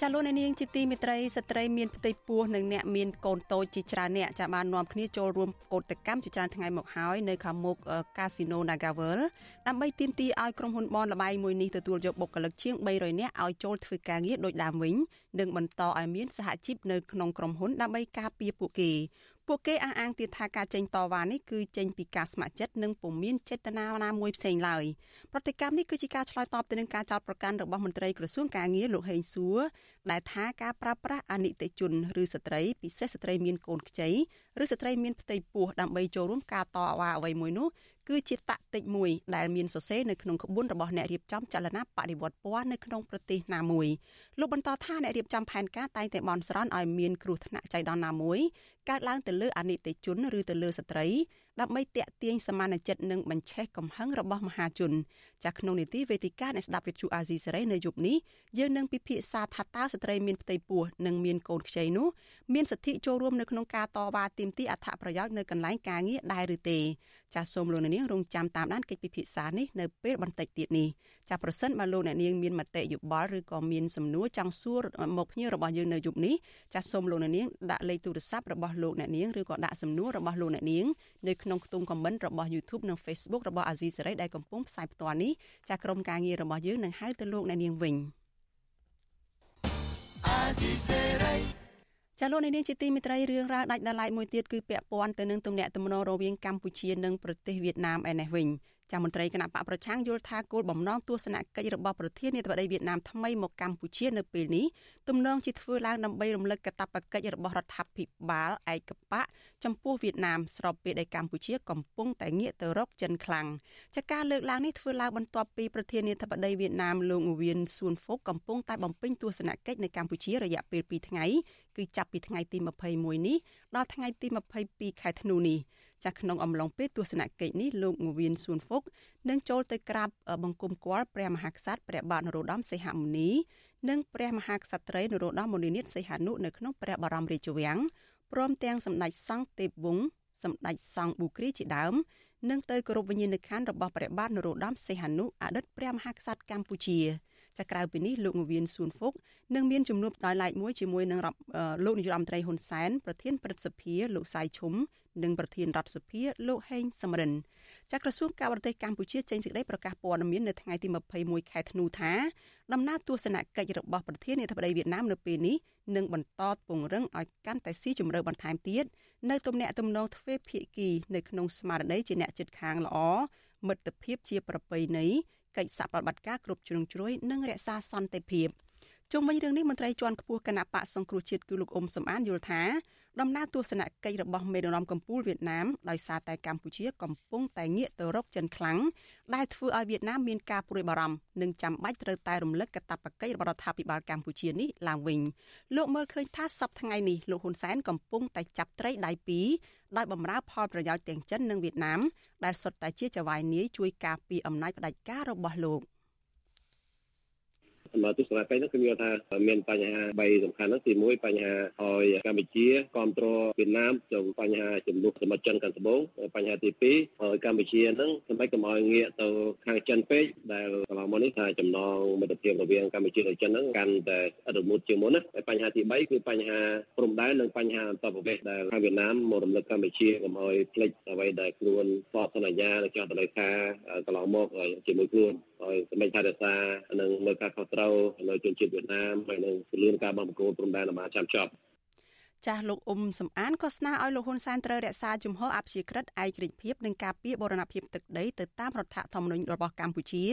ចាលោកនាងជាទីមេត្រីស្ត្រីមានផ្ទៃពោះនិងអ្នកមានកូនតូចជាច្រើនអ្នកចាបាននាំគ្នាចូលរួមកោតកម្មជាច្រើនថ្ងៃមកហើយនៅខាងមុខកាស៊ីណូ Nagavel ដើម្បីទាមទារឲ្យក្រុមហ៊ុនបនលបែងមួយនេះទទួលយកបុគ្គលិកជាង300នាក់ឲ្យចូលធ្វើការងារដោយដើមវិញនិងបន្តឲ្យមានសហជីពនៅក្នុងក្រុមហ៊ុនដើម្បីការពារពួកគេ ពួកគេអះអាងទៀតថាការចេញតវ៉ានេះគឺចេញពីការស្ម័គ្រចិត្តនិងពុំមានចេតនាណាមួយផ្សេងឡើយប្រតិកម្មនេះគឺជាការឆ្លើយតបទៅនឹងការចោទប្រកាន់របស់មន្ត្រីក្រសួងការងារលោកហេងសួរដែលថាការប្រើប្រាស់អនិច្ចជនឬស្ត្រីពិសេសស្ត្រីមានកូនខ្ចីឬស្ត្រីមានផ្ទៃពោះដើម្បីចូលរួមការតវ៉ាអ្វីមួយនោះ គឺជាតាក់ទិចមួយដែលមានសរសេរនៅក្នុងក្បួនរបស់អ្នករៀបចំចលនាបដិវត្តពណ៌នៅក្នុងប្រទេសណាមួយលោកបន្តថាអ្នករៀបចំផែនការតែងតែបន់ស្រន់ឲ្យមានគ្រោះថ្នាក់ចៃដន្យណាមួយកើតឡើងទៅលើអនិច្ចជនឬទៅលើស្ត្រីដើម្បីតាក់ទាញសមានចិត្តនិងបញ្ឆេះកំហឹងរបស់មហាជនចាស់ក្នុងនីតិវេទិកាអ្នកស្ដាប់វិទ្យុអាស៊ីសេរីនៅយប់នេះយើងនឹងពិភាក្សាថាតើស្ត្រីមានផ្ទៃពោះនិងមានកូនខ្ចីនោះមានសិទ្ធិចូលរួមនៅក្នុងការតវ៉ាទាមទារអត្ថប្រយោជន៍នៅកន្លែងការងារដែរឬទេចាសសូមលោកអ្នកនាងរងចាំតាមដានកិច្ចពិភាក្សានេះនៅពេលបន្តិចទៀតនេះចាសប្រសិនបើលោកអ្នកនាងមានមតិយោបល់ឬក៏មានសំណួរចង់សួរមកភ្ញៀវរបស់យើងនៅយប់នេះចាសសូមលោកអ្នកនាងដាក់លេខទូរស័ព្ទរបស់លោកអ្នកនាងឬក៏ដាក់សំណួររបស់លោកអ្នកនាងនៅក្នុងខ្ទង់ comment របស់ YouTube និង Facebook របស់អាស៊ីសេរីដែលកំពុងផ្សាយផ្ទាល់នេះចាសក្រុមការងាររបស់យើងនឹងហៅទៅលោកអ្នកនាងវិញអាស៊ីសេរីចាលោកនាងជាទីមេត្រីរឿងរ៉ាវដាច់ដライមួយទៀតគឺពាក់ព័ន្ធទៅនឹងទំនាក់ទំនងរវាងកម្ពុជានិងប្រទេសវៀតណាមឯនេះវិញ ចាំមន្ត្រីគណៈបកប្រឆាំងយល់ថាគោលបំណងទស្សនកិច្ចរបស់ប្រធានាធិបតីវៀតណាមថ្មីមកកម្ពុជានៅពេលនេះទំនងជាធ្វើឡើងដើម្បីរំលឹកកាតព្វកិច្ចរបស់រដ្ឋាភិបាលឯកបកចំពោះវៀតណាមស្របពេលដែលកម្ពុជាកំពុងតែងាកទៅរកចិនខ្លាំងចាការលើកឡើងនេះធ្វើឡើងបន្ទាប់ពីប្រធានាធិបតីវៀតណាមលោកងវៀនសួនហ្វុកកំពុងតែបំពេញទស្សនកិច្ចនៅកម្ពុជារយៈពេល2ថ្ងៃគឺចាប់ពីថ្ងៃទី21នេះដល់ថ្ងៃទី22ខែធ្នូនេះ ចាស់ក្នុងអំឡុងពេលទស្សនកិច្ចនេះលោកងវៀនសួនហ្វុកនឹងចូលទៅក្រាបបង្គំគាល់ព្រះមហាក្សត្រព្រះបាទនរោត្តមសីហមុនីនិងព្រះមហាក្សត្រីនរោត្តមមុនីនាថសីហនុនៅក្នុងព្រះបរមរាជវាំងព្រមទាំងសម្ដេចសង្ឃទេពវង្សសម្ដេចសង្ឃប៊ូគ្រីជាដើមនិងទៅគោរពវិញ្ញាណក្ខន្ធរបស់ព្រះបាទនរោត្តមសីហនុអតីតព្រះមហាក្សត្រកម្ពុជាចាក្រៅពីនេះលោកងវៀនសួនហ្វុកនឹងមានជំនួបដោយឡែកមួយជាមួយនឹងលោកនាយរដ្ឋមន្ត្រីហ៊ុនសែនប្រធានព្រឹទ្ធសភាលោកសៃឈុំ និងប្រធានរដ្ឋសភាលោកហេងសំរិនចាក្រសួងការបរទេសកម្ពុជាចេញសេចក្តីប្រកាសព័ត៌មាននៅថ្ងៃទី21ខែធ្នូថាដំណើរទស្សនកិច្ចរបស់ប្រធានាធិបតីវៀតណាមនៅពេលនេះនឹងបន្តពង្រឹងឲ្យកាន់តែស៊ីជម្រៅបន្ថែមទៀតនៅទំនាក់ទំនងទ្វេភាគីនៅក្នុងស្មារតីជាអ្នកចិត្តខាងល្អមិត្តភាពជាប្រពៃណីកិច្ចសហប្រតិបត្តិការគ្រប់ជ្រុងជ្រោយនិងរក្សាសន្តិភាពជុំវិញរឿងនេះមន្ត្រីជាន់ខ្ពស់គណៈបកសង្គ្រោះជាតិគឺលោកអ៊ុំសំអានយល់ថា ដំណើរទស្សនកិច្ចរបស់មេដឹកនាំកម្ពុជាវៀតណាមដោយសារតែកម្ពុជាកំពុងតែងាកទៅរកចិនខ្លាំងដែលធ្វើឲ្យវៀតណាមមានការព្រួយបារម្ភនិងចាំបាច់ត្រូវតែរំលឹកកាតព្វកិច្ចរបស់រដ្ឋាភិបាលកម្ពុជានេះឡើងវិញលោកមើលឃើញថាសប្តាហ៍ថ្ងៃនេះលោកហ៊ុនសែនកំពុងតែចាប់ត្រីដៃពីរដោយបំរើផលប្រយោជន៍ទាំងចិននិងវៀតណាមដែលសុទ្ធតែជាចៅហ្វាយនាយជួយការពារអំណាចផ្ដាច់ការរបស់លោក។ សម្រាប់ទស្សនកិច្ចនោះគឺមានថាមានបញ្ហា3សំខាន់ហ្នឹងទី1បញ្ហាឲ្យកម្ពុជាគ្រប់គ្រងវៀតណាមទៅបញ្ហាចំនួនសមុទ្រចិនខាងត្បូងបញ្ហាទី2ឲ្យកម្ពុជាហ្នឹងសម្រាប់កុំឲ្យងាកទៅខាងចិនពេកដែលកន្លងមកនេះថាចំណងមិត្តភាពរវាងកម្ពុជានិងចិនហ្នឹងកាន់តែរមុតជាងមុនណាហើយបញ្ហាទី3គឺបញ្ហាព្រំដែននិងបញ្ហាអន្តរប្រវេសដែលខាងវៀតណាមមករំលឹកកម្ពុជាកុំឲ្យភ្លេចអ្វីដែលខ្លួនបកសន្យានិងចោះទៅលើថាកន្លងមកជាមួយខ្លួនឲ្យសម្ដេចថៃរក្សានិងមើលការខុសត្រូវនៅជនជាតិវៀតណាមហើយនឹងពលឿនការបង់បង្គោលព្រំដែនអាមាចាំចប់ចាស់លោកអ៊ុំសំអានក៏ស្នើឲ្យលោកហ៊ុនសែនត្រូវរក្សាជំហរអព្យាក្រឹតឯករាជ្យភាពនិងការពារបូរណភាពទឹកដីទៅតាមរដ្ឋធម្មនុញ្ញរបស់កម្ពុជា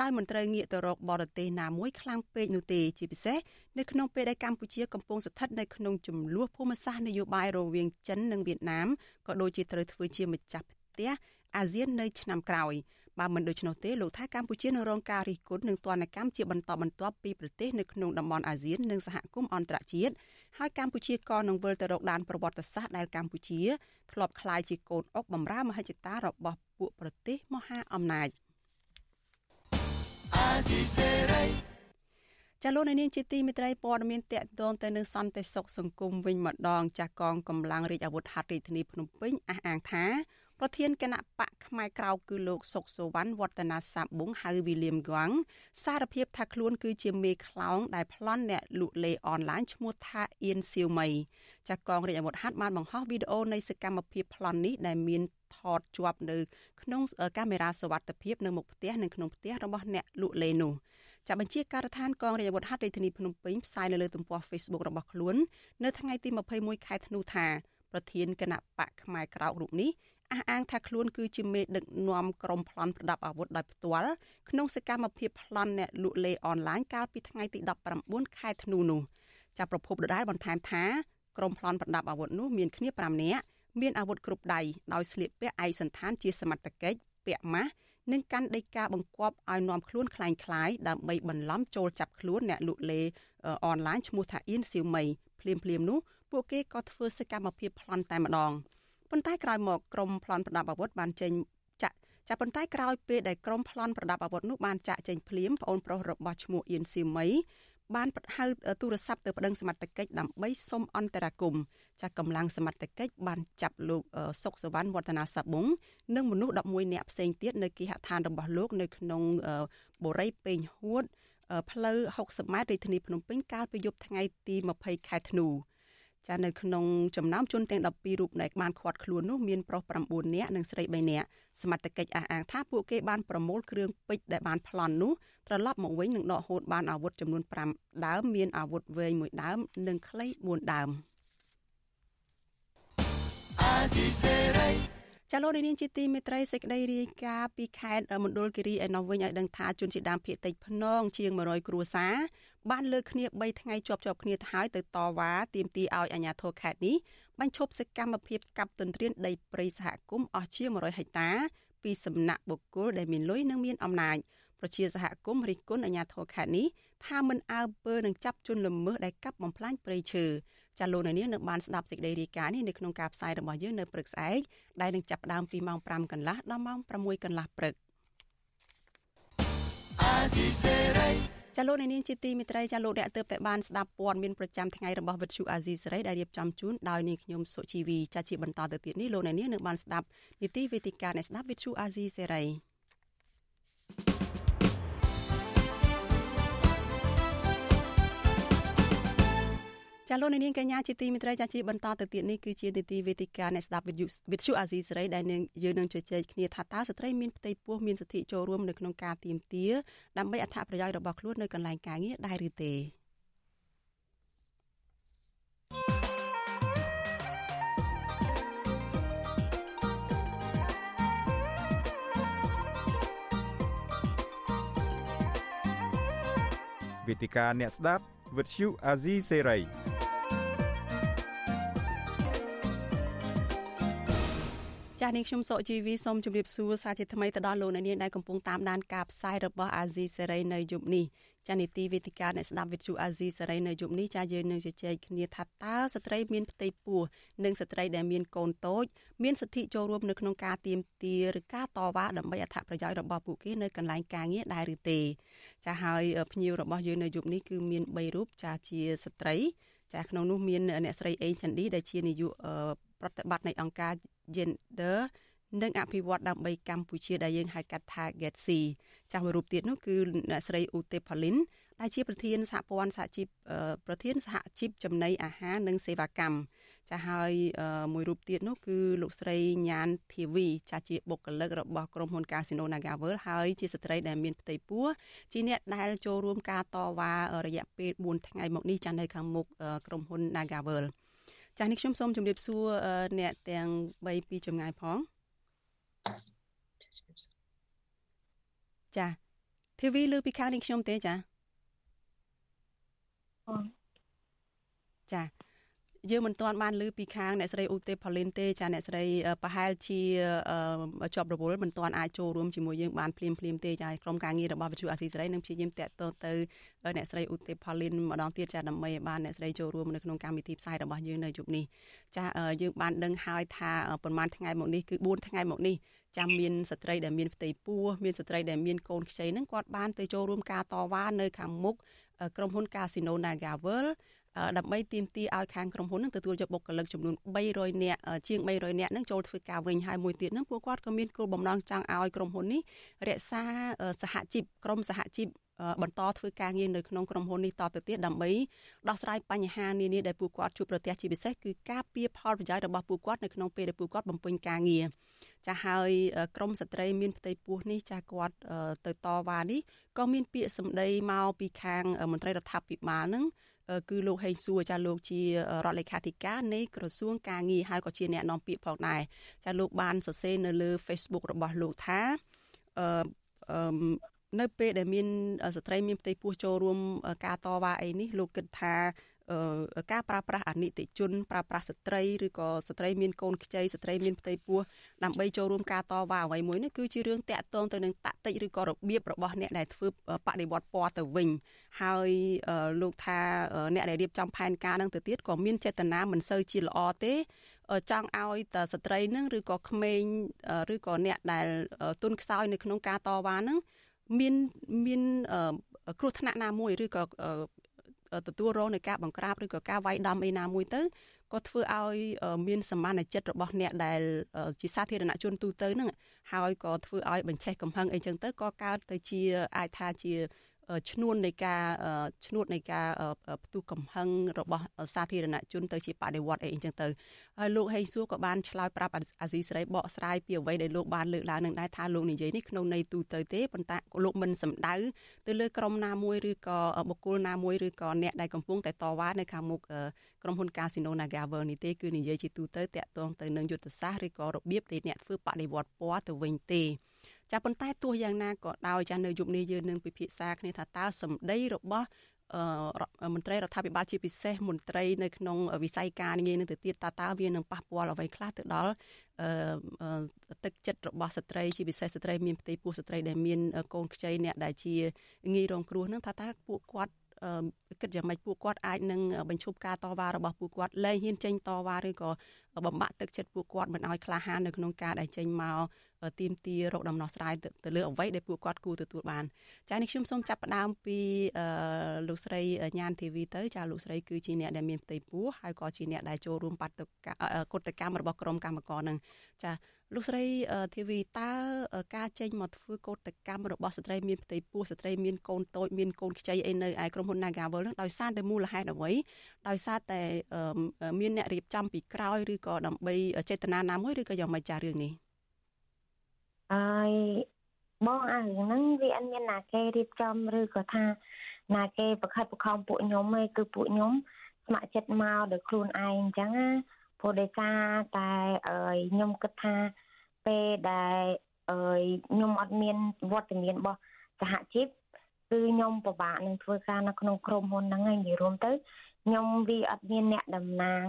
ដោយមិនត្រូវងាកទៅរកបរទេសណាមួយខ្លាំងពេកនោះទេជាពិសេសនៅក្នុងពេលដែលកម្ពុជាកំពុងស្ថិតនៅក្នុងចំនួនភូមិសាស្ត្រនយោបាយរវាងចិននិងវៀតណាមក៏ដូចជាត្រូវធ្វើជាម្ចាស់ផ្ទះអាស៊ាននៅឆ្នាំក្រោយ បើមិនដូច្នោះទេលោកថាកម្ពុជានឹងរងការរិះគន់និងទណ្ឌកម្មជាបន្តបន្ទាប់ពីប្រទេសនៅក្នុងតំបន់អាស៊ាននិងសហគមន៍អន្តរជាតិហើយកម្ពុជាក៏នឹងវិលទៅរកដានប្រវត្តិសាស្ត្រដែលកម្ពុជាធ្លាប់ក្លាយជាកូនអុកបំរើមហិច្ឆតារបស់ពួកប្រទេសមហាអំណាចអាស៊ីសេរីចាលោកនាងជាទីមិត្តរីព័ត៌មានតកតងទៅនឹងសន្តិសុខសង្គមវិញម្ដងចាស់កងកម្លាំងរាជអាវុធហត្ថរាជធានីភ្នំពេញអះអាងថា ប្រធានគណៈបកផ្នែកក្រៅគឺលោកសុកសវណ្ណវឌ្ឍនាសាប៊ុងហៅវីលៀមហ្គាំងសារភាពថាខ្លួនគឺជាមេខ្លោងដែលប្លន់អ្នកលក់លេអនឡាញឈ្មោះថាអៀនសៀវមី ចាកងរាជអាវុធហត្ថបានបង្ហោះវីដេអូនៃសកម្មភាពប្លន់នេះដែលមានថតជាប់នៅក្នុងកាមេរ៉ាសវត្ថិភាពនៅមុខផ្ទះនិងក្នុងផ្ទះរបស់អ្នកលក់លេនោះចាប់បញ្ជាការដ្ឋានកងរាជអាវុធហត្ថរាជធានីភ្នំពេញផ្សាយនៅលើទំព័រ Facebook របស់ខ្លួន នៅថ្ងៃទី21ខែធ្នូថាប្រធានគណៈបកផ្នែកក្រៅរូបនេះ អះអាងថាខ្លួនគឺជាមេដឹកនាំក្រុមប្លន់ប្រដាប់អាវុធដោយផ្ទាល់ក្នុងសកម្មភាពប្លន់អ្នកលក់លេអនឡាញកាលពីថ្ងៃទី19ខែធ្នូនោះចាប់ប្រភពដដែលបន្ថែមថាក្រុមប្លន់ប្រដាប់អាវុធនោះមានគ្នា5នាក់មានអាវុធគ្រប់ដៃដោយស្លៀកពាក់ឯកសន្តានជាសមត្ថកិច្ចពាក់ម៉ាស់និងកាន់ដីកាបង្គាប់ឲ្យនាំខ្លួនคล้ายคล้ายដើម្បីបន្លំចូលចាប់ខ្លួនអ្នកលក់លេអនឡាញឈ្មោះថាអៀនសៀវមីភ្លាមភ្លាមនោះពួកគេក៏ធ្វើសកម្មភាពប្លន់តែម្ដង ប៉ុន្តែក្រោយមកក្រុមប្លន់ប្រដាប់អាវុធបានចេញចាក់ចាប៉ុន្តែក្រោយពេលដែលក្រុមប្លន់ប្រដាប់អាវុធនោះបានចាក់ចេញភ្លាមប្អូនប្រុសរបស់ឈ្មោះអៀនសៀមីបានហៅទូរស័ព្ទទៅប្តឹងសមត្ថកិច្ចដើម្បីសុំអន្តរាគមន៍ចាកម្លាំងសមត្ថកិច្ចបានចាប់លោកសុកសវណ្ណវឌ្ឍនាសាបុងនិងមនុស្ស11នាក់ផ្សេងទៀតនៅគេហដ្ឋានរបស់លោកនៅក្នុងបូរីពេញហួតផ្លូវ60ម៉ែត្ររាជធានីភ្នំពេញកាលពីយប់ថ្ងៃទី20ខែធ្នូ ចានៅក្នុងចំណោមជនទាំង12រូបដែលបានឃាត់ខ្លួននោះមានប្រុស9នាក់និងស្រី3នាក់សមត្ថកិច្ចអះអាងថាពួកគេបានប្រមូលគ្រឿងពេជ្រដែលបានប្លន់នោះត្រឡប់មកវិញនិងដកហូតបានអាវុធចំនួន5ដើមមានអាវុធវែងមួយដើម និងខ្លី4ដើមអាស៊ីសេរី ចាលោកនាងជាទីមេត្រីសេចក្តីរាយការណ៍ពីខេត្តមណ្ឌលគិរីឯណោះវិញឲ្យដឹងថាជនជាតិដើមភាគតិចភ្នងជាង100គ្រួសារបានលើកគ្នា3ថ្ងៃជាប់ជាប់គ្នាទៅហើយទៅតវ៉ាទាមទារឲ្យអាជ្ញាធរខេត្តនេះបញ្ឈប់សកម្មភាពកាប់ទន្ទ្រានដីព្រៃសហគមន៍អស់ជា100ហិកតា ពីសំណាក់បុគ្គលដែលមានលុយនិងមានអំណាចប្រជាសហគមន៍រិះគន់អាជ្ញាធរខេត្តនេះថាមិនអើពើនឹងចាប់ជនល្មើសដែលកាប់បំផ្លាញព្រៃឈើ ចាលោកនាងនៅបានស្ដាប់សេចក្តីរាយការណ៍នេះនៅក្នុងការផ្សាយរបស់យើងនៅព្រឹកស្អែកដែលនឹងចាប់ផ្ដើមពីម៉ោង5កន្លះដល់ម៉ោង6កន្លះព្រឹកចាលោកនាងជាទីមិត្តរីចាលោកអ្នកទើបតែបានស្ដាប់ព័ត៌មានប្រចាំថ្ងៃរបស់វិទ្យុអាស៊ីសេរីដែលរៀបចំជូនដោយនាងខ្ញុំសុជីវីចាជាបន្តទៅទៀតនេះលោកនាងនៅបានស្ដាប់នីតិវេទិកានៃស្ដាប់វិទ្យុអាស៊ីសេរី ចាលោកនាងកញ្ញាជាទីមេត្រីចាជាបន្តទៅទៀតនេះគឺជានីតិវេទិកាអ្នកស្ដាប់វិទ្យុអាស៊ីសេរីដែលនឹងយើងនឹងជជែកគ្នាថាតើស្ត្រីមានផ្ទៃពោះមានសិទ្ធិចូលរួមនៅក្នុងការទៀមទាដើម្បីអត្ថប្រយោជន៍របស់ខ្លួននៅកន្លែងការងារដែរឬទេវេទិកាអ្នកស្ដាប់វិទ្យុអាស៊ីសេរី ស់នាងខ្ញុំសុកជីវីសូមជម្រាបសួរសាជាថ្មីទៅដល់លោកអ្នកនាងដែលកំពុងតាមដានការផ្សាយរបស់អាស៊ីសេរីនៅយប់នេះចានីតិវេទិកាអ្នកស្ដាប់វិទ្យុអាស៊ីសេរីនៅយប់នេះចាយើងនឹងជជែកគ្នាថាតើស្ត្រីមានផ្ទៃពោះនិងស្ត្រីដែលមានកូនតូចមានសិទ្ធិចូលរួមនៅក្នុងការទៀមទាឬការតវ៉ាដើម្បីអត្ថប្រយោជន៍របស់ពួកគេនៅកន្លែងការងារដែរឬទេចាហើយភ្ញៀវរបស់យើងនៅយប់នេះគឺមាន3រូបចាជាស្ត្រីចាក្នុងនោះមានអ្នកស្រីអេងចន្ទឌីដែលជានាយកប្រតិបត្តិនៃអង្គការ Gender និងអភិវឌ្ឍដើម្បីកម្ពុជាដែលយើងហៅកាត់ថា GETC ចាស់មួយរូបទៀតនោះគឺអ្នកស្រីឧទេផលីនដែលជាប្រធានសហព័ន្ធសហជីពប្រធានសហជីពចំណីអាហារនិងសេវាកម្មចាហើយមួយរូបទៀតនោះគឺលោកស្រីញ៉ានធីវីចាជាបុគ្គលិករបស់ក្រុមហ៊ុន Casino Nagavel ហើយជាស្ត្រីដែលមានផ្ទៃពោះជាអ្នកដែលចូលរួមការតវ៉ារយៈពេល4ថ្ងៃមកនេះចានៅខាងមុខក្រុមហ៊ុន Nagavel ចាស់នេះខ្ញុំសូមជម្រាបសួរអ្នកទាំង3ពីចម្ងាយផងចាធីវីលើពីខាងនេះខ្ញុំទេចាចា យើងមិនទាន់បានលើពីខាងអ្នកស្រីឧទេផលីនទេចាអ្នកស្រីប្រហែលជាជាប់រវល់មិនទាន់អាចចូលរួមជាមួយយើងបានភ្លាមភ្លាមទេចាក្រុមការងាររបស់វិទ្យុអាស៊ីសេរីនឹងព្យាយាមតាក់ទងទៅអ្នកស្រីឧទេផលីនម្ដងទៀតចាដើម្បីឲ្យបានអ្នកស្រីចូលរួមនៅក្នុងកម្មវិធីផ្សាយរបស់យើងនៅយប់នេះចាយើងបានដឹងហើយថាប្រហែលថ្ងៃមកនេះគឺ4ថ្ងៃមកនេះចាំមានស្ត្រីដែលមានផ្ទៃពោះមានស្ត្រីដែលមានកូនខ្ចីនឹងគាត់បានទៅចូលរួមការតវ៉ានៅខាងមុខក្រុមហ៊ុន Casino Nagavel ដើម្បីទាមទារឲ្យខាងក្រុមហ៊ុននឹងទទួលយកបុគ្គលិកចំនួន300នាក់ជាង300នាក់នឹងចូលធ្វើការវិញហើយមួយទៀតនឹងពួកគាត់ក៏មានគោលបំណងចង់ឲ្យក្រុមហ៊ុននេះរក្សាសហជីពក្រុមសហជីពបន្តធ្វើការងារនៅក្នុងក្រុមហ៊ុននេះតទៅទៀតដើម្បីដោះស្រាយបញ្ហានានាដែលពួកគាត់ជួបប្រទះជាពិសេសគឺការពៀផលប្រយោជន៍របស់ពួកគាត់នៅក្នុងពេលដែលពួកគាត់បំពេញការងារចាហើយក្រមស្ត្រីមានផ្ទៃពោះនេះចាគាត់ទៅតវ៉ានេះក៏មានពាក្យសម្ដីមកពីខាងមន្ត្រីរដ្ឋាភិបាលនឹង គឺលោកហេងសួរចាលោកជារដ្ឋលេខាធិការនៃក្រសួងការងារហើយក៏ជាអ្នកនាំពាក្យផងដែរចាលោកបានសរសេរនៅលើ Facebook របស់លោកថាអឺនៅពេលដែលមានស្ត្រីមានផ្ទៃពោះចូលរួមការតវ៉ាអីនេះលោកគិតថា ការប្រើប្រាស់អនិច្ចជនប្រើប្រាស់ស្ត្រីឬក៏ស្ត្រីមានកូនខ្ចីស្ត្រីមានផ្ទៃពោះដើម្បីចូលរួមការតវ៉ាអ្វីមួយនេះគឺជារឿងតាក់ទងទៅនឹងតាក់តិចឬក៏របៀបរបស់អ្នកដែលធ្វើបដិវត្តពណ៌ទៅវិញហើយលោកថាអ្នកដែលរៀបចំផែនការនឹងទៅទៀតក៏មានចេតនាមិនសូវជាល្អទេចង់ឲ្យតស្ត្រីនឹងឬក៏ក្មេងឬក៏អ្នកដែលទុនខ្សោយនៅក្នុងការតវ៉ានឹងមានមានគ្រោះថ្នាក់ណាមួយឬក៏ ទទួលរងនៃការបង្ក្រាបឬក៏ការវាយដំអីណាមួយទៅក៏ធ្វើឲ្យមានសមានចិត្តរបស់អ្នកដែលជាសាធារណជនទូទៅហ្នឹងហើយក៏ធ្វើឲ្យបញ្ឆេះកំហឹងអីចឹងទៅក៏កើតទៅជាអាចថាជា ឈ្នួននៃការឈ្នួតនៃការផ្ទុះកំហឹងរបស់សាធារណជនទៅជាបដិវត្តអីអញ្ចឹងទៅហើយលោកហេងសួរក៏បានឆ្លើយប្រាប់អាស៊ីសេរីបកស្រាយពីអ្វីដែលលោកបានលើកឡើងនឹងដែរថាលោកនិយាយនេះក្នុងន័យទូទៅទេប៉ុន្តែលោកមិនសម្ដៅទៅលើក្រុមណាមួយឬក៏បុគ្គលណាមួយឬក៏អ្នកដែលកំពុងតែតវ៉ានៅខាងមុខក្រុមហ៊ុន Casino Nagavel នេះទេគឺនិយាយជាទូទៅតាក់ទងទៅនឹងយុទ្ធសាស្ត្រឬក៏របៀបដែលអ្នកធ្វើបដិវត្តពណ៌ទៅវិញទេ ចាប៉ុន្តែទោះយ៉ាងណាក៏ដោយចានៅយុគនេះយើងនឹងពិភាក្សាគ្នាថាតើសម្ដីរបស់អឺមន្ត្រីរដ្ឋាភិបាលជាពិសេសមន្ត្រីនៅក្នុងវិស័យការងារនឹងទៅទៀតតើតើវានឹងប៉ះពាល់អ្វីខ្លះទៅដល់អឺទឹកចិត្តរបស់ស្ត្រីជាពិសេសស្ត្រីមានផ្ទៃពោះស្ត្រីដែលមានកូនខ្ចីអ្នកដែលជាងាយរងគ្រោះនឹងថាតើពួកគាត់គិតយ៉ាងម៉េចពួកគាត់អាចនឹងបញ្ឈប់ការតវ៉ារបស់ពួកគាត់លែងហ៊ានចេញតវ៉ាឬក៏បំបាក់ទឹកចិត្តពួកគាត់មិនឲ្យក្លាហាននៅក្នុងការដែលចេញមក ទៀមទារកដំណោះស្រាយទៅលើអ្វីដែលពួកគាត់គួរទទួលបានចា៎នេះខ្ញុំសូមចាប់ផ្ដើមពីលោកស្រីញ៉ានធីវីទៅចា៎លោកស្រីគឺជាអ្នកដែលមានផ្ទៃពោះហើយក៏ជាអ្នកដែលចូលរួមបាត់កុតកម្មរបស់ក្រុមកម្មករនឹងចា៎លោកស្រីធីវីតើការចេញមកធ្វើកោតកម្មរបស់ស្ត្រីមានផ្ទៃពោះស្ត្រីមានកូនតូចមានកូនខ្ចីអីនៅឯក្រុមហ៊ុន Nagavel នឹងដោយសារតែមូលហេតុអ្វីដោយសារតែមានអ្នករៀបចំពីក្រោយឬក៏ដើម្បីចេតនាណាមួយឬក៏យ៉ាងម៉េចចារឿងនេះ ហើយបងអារឿងហ្នឹងវាអត់មានណាគេរៀបចំឬក៏ថា ណាគេប្រខិតប្រខំពួកខ្ញុំឯងគឺពួកខ្ញុំស្ម័គ្រចិត្តមកដោយខ្លួនឯងអញ្ចឹងណាព្រោះដោយសារតែអើយខ្ញុំគិតថាពេលដែលអើយខ្ញុំអត់មានវត្តមានរបស់សហជីពគឺខ្ញុំពិបាកនឹងធ្វើការនៅក្នុងក្រុមហ៊ុនហ្នឹងឯងនិយាយរួមទៅខ្ញុំវាអត់មានអ្នកតំណាង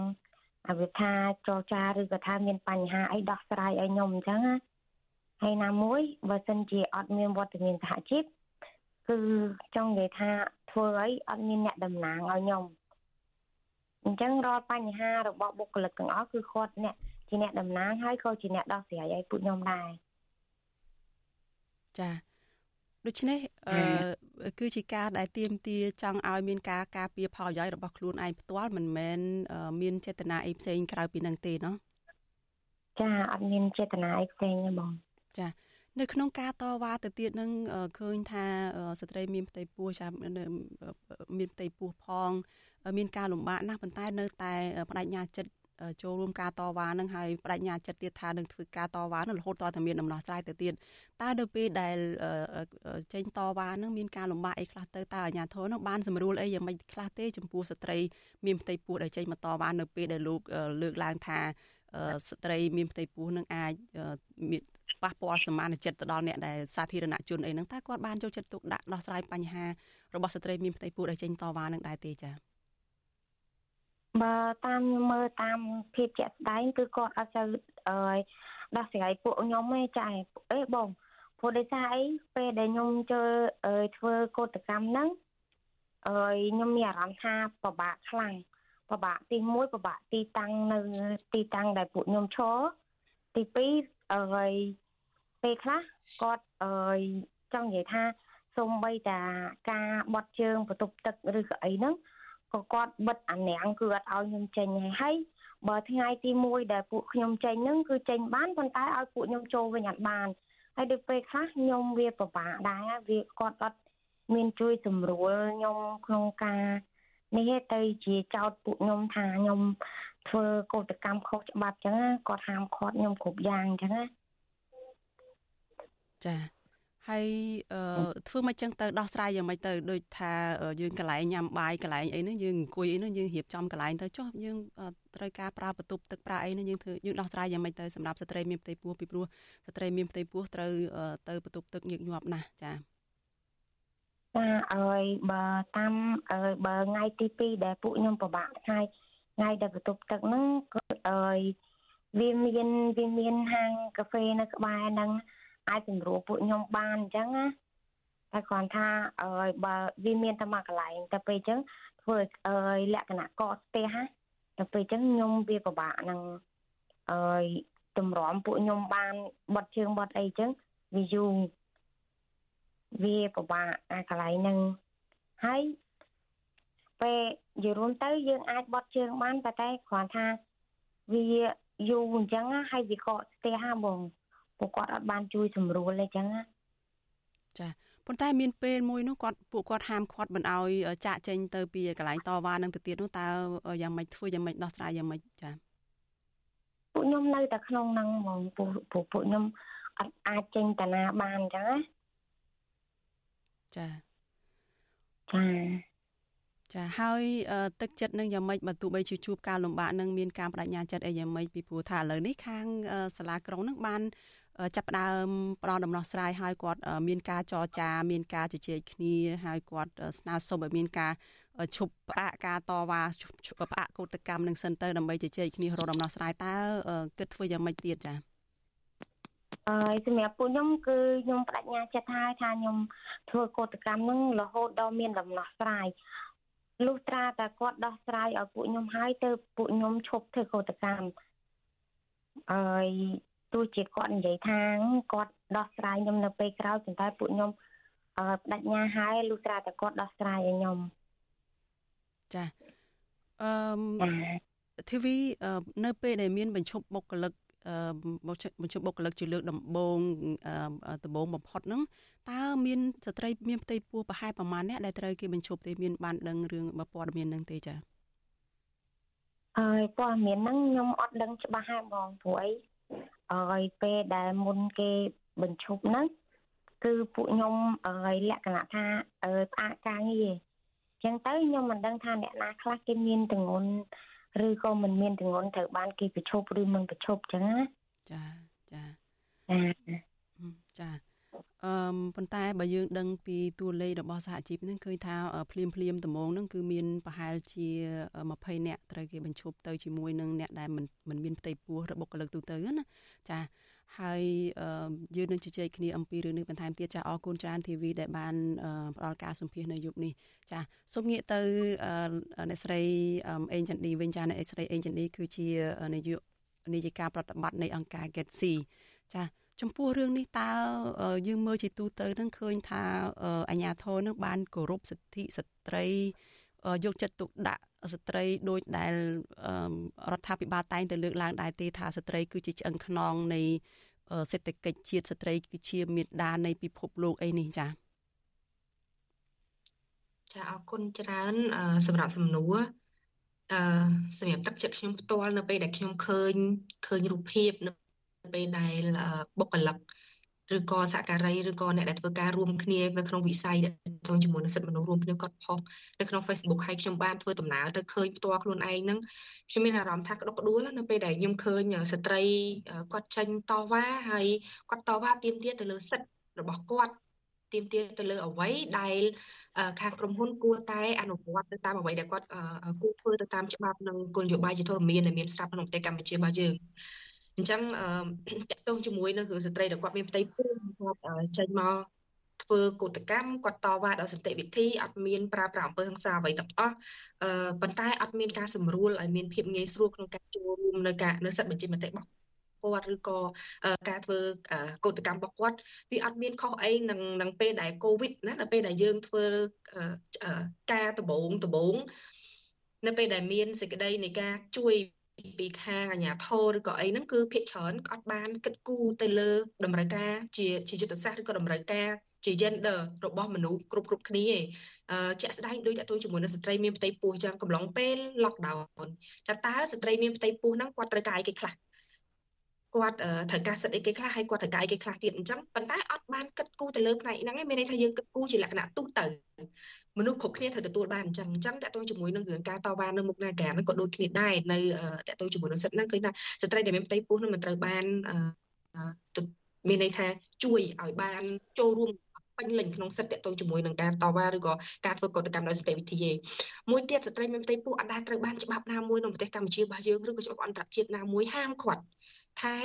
អវិថាចរចាឬក៏ថាមានបញ្ហាអីដោះស្រាយឲ្យខ្ញុំអញ្ចឹងណា ហើយណាមួយបើសិនជាអត់មានវត្តមានសហជីពគឺចង់និយាយថាធ្វើឲ្យអត់មានអ្នកតំណាងឲ្យខ្ញុំអញ្ចឹងរាល់បញ្ហារបស់បុគ្គលិកទាំងអស់គឺគាត់អ្នកជាអ្នកតំណាងហើយក៏ជាអ្នកដោះស្រាយឲ្យពួកខ្ញុំដែរចាដូច្នេះអឺគឺជាការដែលទៀមទាចង់ឲ្យមានការការពារផលប្រយោជន៍របស់ខ្លួនឯងផ្ទាល់មិនមែនមានចេតនាអីផ្សេងក្រៅពីនឹងទេណោះចាអត់មានចេតនាអីផ្សេងទេបង ចានៅក្នុងការតវ៉ាទៅទៀតនឹងឃើញថាស្ត្រីមានផ្ទៃពោះចាមានផ្ទៃពោះផង មានការលំបាកណាស់ប៉ុន្តែនៅតែបដិញ្ញាចិត្តចូលរួមការតវ៉ានឹងហើយបដិញ្ញាចិត្តទៀតថានឹងធ្វើការតវ៉ានឹងរហូតតតែមានដំណោះស្រាយទៅទៀតតើនៅពេលដែលចេញតវ៉ានឹងមានការលំបាកអីខ្លះទៅតើអាជ្ញាធរនឹងបានសម្រួលអីយ៉ាងម៉េចខ្លះទេចំពោះស្ត្រីមានផ្ទៃពោះដែលចេញមកតវ៉ានៅពេលដែលលោកលើកឡើងថា ស្ត្រីមានផ្ទៃពោះនឹងអាចមានប៉ះពាល់សមានចិត្តទៅដល់អ្នកដែលសាធារណជនអីហ្នឹងតើគាត់បានយកចិត្តទុកដាក់ដោះស្រាយបញ្ហារបស់ស្ត្រីមានផ្ទៃពោះដែលចេញតវ៉ានឹងដែរទេចា៎បើតាមខ្ញុំមើលតាមភាពជាក់ស្ដែងគឺគាត់អត់ទៅអឺដោះស្រាយពួកខ្ញុំទេចាអេបងព្រោះដោយសារអីពេលដែលខ្ញុំចូលធ្វើកោតកម្មហ្នឹងអើយខ្ញុំមានអារម្មណ៍ថាពិបាកខ្លាំង ពិបាកទី1ពិបាកទីតាំងនៅទីតាំងដែលពួកខ្ញុំឈរទី2អើយពេលខ្លះគាត់អើយចង់និយាយថាសូម្បីតាការបត់ជើងបន្ទប់ទឹកឬក៏អីហ្នឹងក៏គាត់បិទអាណាំងគឺអត់ឲ្យខ្ញុំចេញហើយបើថ្ងៃទី1ដែលពួកខ្ញុំចេញហ្នឹងគឺចេញបានប៉ុន្តែឲ្យពួកខ្ញុំចូលវិញអត់បានហើយដូចពេលខ្លះខ្ញុំវាពិបាកដែរវាគាត់អត់មានជួយសម្រួលខ្ញុំក្នុងការ នេះទៅជាចោតពួកខ្ញុំថាខ្ញុំធ្វើកោតកម្មខុសច្បាប់ចឹងគាត់ហាមឃាត់ខ្ញុំគ្រប់យ៉ាងចឹងណាចាហើយធ្វើមកចឹងទៅដោះស្រាយយ៉ាងម៉េចទៅដូចថាយើងកន្លែងញ៉ាំបាយកន្លែងអីហ្នឹងយើងអង្គុយអីហ្នឹងយើងរៀបចំកន្លែងទៅចុះយើងត្រូវការប្រើបន្ទប់ទឹកប្រើអីហ្នឹងយើងធ្វើយើងដោះស្រាយយ៉ាងម៉េចទៅសម្រាប់ស្ត្រីមានផ្ទៃពោះពីព្រោះស្ត្រីមានផ្ទៃពោះត្រូវទៅបន្ទប់ទឹកញឹកញាប់ណាស់ចា ចាអើយបើតាមអើយបើថ្ងៃទី2ដែលពួកខ្ញុំពិបាកថ្ងៃថ្ងៃដែលបន្ទប់ទឹកហ្នឹងគឺអើយវាមានវាមានហាងកាហ្វេនៅក្បែរហ្នឹងអាចសម្រួលពួកខ្ញុំបានអញ្ចឹងណាតែគ្រាន់ថាអើយបើវាមានតែមួយកន្លែងតែពេលអញ្ចឹងធ្វើអើយលក្ខណៈកកស្ទះណាតែពេលអញ្ចឹងខ្ញុំវាពិបាកនឹងអើយតម្រាំពួកខ្ញុំបានបត់ជើងបត់អីអញ្ចឹងវាយូរ វាពិបាកអាកន្លែងហ្នឹងហើយពេលនិយាយរួមទៅយើងអាចបត់ជើងបានតែតែគ្រាន់ថាវាយូរអញ្ចឹងហើយវាកកស្ទះហ่าបងពួកគាត់អត់បានជួយសម្រួលអីចឹងណាចាប៉ុន្តែមានពេលមួយនោះគាត់ពួកគាត់ហាមឃាត់មិនអោយចាក់ចេញទៅពីកន្លែងតវ៉ានឹងទៅទៀតនោះតើយ៉ាងម៉េចធ្វើយ៉ាងម៉េចដោះស្រាយយ៉ាងម៉េចចាពួកខ្ញុំនៅតែក្នុងហ្នឹងហ្មងពួកពួកខ្ញុំអត់អាចចេញតាណាបានអញ្ចឹងណា ចាចាចាហើយទឹកចិត្តនឹងយ៉ាងម៉េចបើទោះបីជាជួបការលំបាកនឹងមានការបដិញ្ញាចិត្តអីយ៉ាងម៉េចពីព្រោះថាឥឡូវនេះខាងសាលាក្រុងនឹងបានចាប់ផ្ដើមផ្ដល់ដំណោះស្រាយឲ្យគាត់មានការចរចា មានការជជែកគ្នាឲ្យគាត់ស្នើសុំឲ្យមានការឈប់ផ្អាកការតវ៉ាផ្អាកកោតកម្មនឹងសិនទៅដើម្បីជជែកគ្នារកដំណោះស្រាយតើគិតធ្វើយ៉ាងម៉េចទៀតចា៎ អើយសម្រាប់ពួកខ្ញុំគឺខ្ញុំបដិញ្ញាចិត្តហើយថាខ្ញុំធ្វើកោតកម្មនឹងរហូតដល់មានដំណោះស្រាយលុះត្រាតែគាត់ដោះស្រាយឲ្យពួកខ្ញុំហើយទៅពួកខ្ញុំឈប់ធ្វើកោតកម្មអើយទោះជាគាត់និយាយថាគាត់ដោះស្រាយខ្ញុំនៅពេលក្រោយប៉ុន្តែពួកខ្ញុំអឺបដិញ្ញាហើយលុះត្រាតែគាត់ដោះស្រាយឲ្យខ្ញុំចាអឺធីវីនៅពេលដែលមានបញ្ឈប់បុគ្គលិក បញ្ឈប់បុគ្គលិកជាលើកដំបូងដំបូងបំផុតហ្នឹងតើមានស្ត្រីមានផ្ទៃពោះប្រហែលប្រមាណអ្នកដែលត្រូវគេបញ្ឈប់ទេមានបានដឹងរឿងព័ត៌មានហ្នឹងទេចាអើយព័ត៌មានហ្នឹងខ្ញុំអត់ដឹងច្បាស់ហើយបងព្រោះអីអើយពេលដែលមុនគេបញ្ឈប់ហ្នឹងគឺពួកខ្ញុំអើយលក្ខណៈថាអឺផ្អាកការងារអញ្ចឹងទៅខ្ញុំមិនដឹងថាអ្នកណាខ្លះគេមានទងន់ ឬក៏មិនមានទងន់ត្រូវបានគេប្រឈប់ឬមិនប្រឈប់អញ្ចឹងណាចាចាចាចាអឺប៉ុន្តែបើយើងដឹងពីតួលេខរបស់សហជីពហ្នឹងឃើញថាភ្លាមភ្លាមដំងហ្នឹងគឺមានប្រហែលជា20នាក់ត្រូវគេបញ្ឈប់ទៅជាមួយនឹងអ្នកដែលមិនមិនមានផ្ទៃពោះឬបុគ្គលិកទូទៅណាចា ហើយយើងនឹងជជែកគ្នាអំពីរឿងនេះបន្ថែមទៀតចាអរគុណច្រើនធីវីដែលបានផ្ដល់ការសម្ភាសនៅយុគនេះចាសូមងាកទៅអ្នកស្រីអេងចន្ទឌីវិញចាអ្នកស្រីអេងចន្ទឌីគឺជានាយកនាយិកាប្រតិបត្តិនៃអង្គការ Getsi ចាចំពោះរឿងនេះតើយើងមើលជាទូទៅនឹងឃើញថាអាញាធរនឹងបានគោរពសិទ្ធិស្ត្រីយកចិត្តទុកដាក់ ស្ត្រីដូចដែលរដ្ឋាភិបាលតែងតែលើកឡើងដែរទេថាស្ត្រីគឺជាឆ្អឹងខ្នងនៃសេដ្ឋកិច្ចជាតិស្ត្រីគឺជាមេដានៃពិភពលោកអីនេះចា៎ចាអរគុណច្រើនសម្រាប់សំណួរអឺសម្រាប់ទឹកចិត្តខ្ញុំផ្ទាល់នៅពេលដែលខ្ញុំឃើញឃើញរូបភាពនៅពេលដែលបុគ្គលិក ឬក៏សហការីឬក៏អ្នកដែលធ្វើការរួមគ្នានៅក្នុងវិស័យដែលទងជាមួយនឹងសិទ្ធិមនុស្សរួមគ្នាគាត់ផុសនៅក្នុង Facebook ហើយខ្ញុំបានធ្វើដំណើរទៅឃើញផ្ទាល់ខ្លួនឯងហ្នឹងខ្ញុំមានអារម្មណ៍ថាក្តុកក្តួលនៅពេលដែលខ្ញុំឃើញស្ត្រីគាត់ចេញតវ៉ាហើយគាត់តវ៉ាទាមទារទៅលើសិទ្ធិរបស់គាត់ទាមទារទៅលើអ្វីដែលខាងក្រុមហ៊ុនគួរតែអនុវត្តទៅតាមអ្វីដែលគាត់គួរធ្វើទៅតាមច្បាប់និងគោលនយោបាយជាធរមានដែលមានស្រាប់ក្នុងប្រទេសកម្ពុជារបស់យើង អញ្ចឹងតកតងជាមួយនឹងរឿងស្ត្រីដែលគាត់មានផ្ទៃពោះគាត់ចេញមកធ្វើកោតកម្មគាត់តវ៉ាដោយសន្តិវិធីអត់មានប្រើប្រាស់អំពើហិង្សាអ្វីទាំងអស់អឺប៉ុន្តែអត់មានការសម្រួលឲ្យមានភាពងាយស្រួលក្នុងការចូលរួមនៅការនៅសិទ្ធិបញ្ចេញមតិរបស់គាត់ឬក៏ការធ្វើកោតកម្មរបស់គាត់វាអត់មានខុសអីនឹងនឹងពេលដែលកូវីដណានៅពេលដែលយើងធ្វើការដំបងដំបងនៅពេលដែលមានសេចក្តីនៃការជួយ ពីខាងអាជ្ញាធរឬក៏អីហ្នឹងគឺភាគច្រើនអត់បានគិតគូរទៅលើតម្រូវការជាជាយុទ្ធសាស្ត្រឬក៏តម្រូវការជា gender របស់មនុស្សគ្រប់គ្រប់គ្នាឯងជាក់ស្ដែងដូចតទៅជាមួយនឹងស្ត្រីមានផ្ទៃពោះចឹងកំឡុងពេល lockdown តើតើស្ត្រីមានផ្ទៃពោះហ្នឹងគាត់ត្រូវការអីគេខ្លះគាត់ត្រូវការសិទ្ធិអីគេខ្លះហើយគាត់ត្រូវការអីគេខ្លះទៀតអញ្ចឹងប៉ុន្តែអត់ បានគិតគូរទៅលើផ្នែកហ្នឹងឯងមានន័យថាយើងគិតគូរជាលក្ខណៈទូទៅមនុស្សគ្រប់គ្នាត្រូវទទួលបានអញ្ចឹងអញ្ចឹងតើតើជាមួយនឹងរឿងការតវ៉ានៅមុខនាការហ្នឹងក៏ដូចគ្នាដែរនៅតើតើជាមួយនឹងសិទ្ធិហ្នឹងឃើញថាស្ត្រីដែលមានផ្ទៃពោះហ្នឹងមិនត្រូវបានមានន័យថាជួយឲ្យបានចូលរួមពេញលេញក្នុងសិទ្ធិតទៅជាមួយនឹងការតវ៉ាឬក៏ការធ្វើកតកម្មដោយសន្តិវិធីឯងមួយទៀតស្ត្រីមានផ្ទៃពោះអត់ដែលត្រូវបានច្បាប់ណាមួយក្នុងប្រទេសកម្ពុជារបស់យើងឬក៏ច្បាប់អន្តរជាតិណាមួយហាមឃាត់ថែ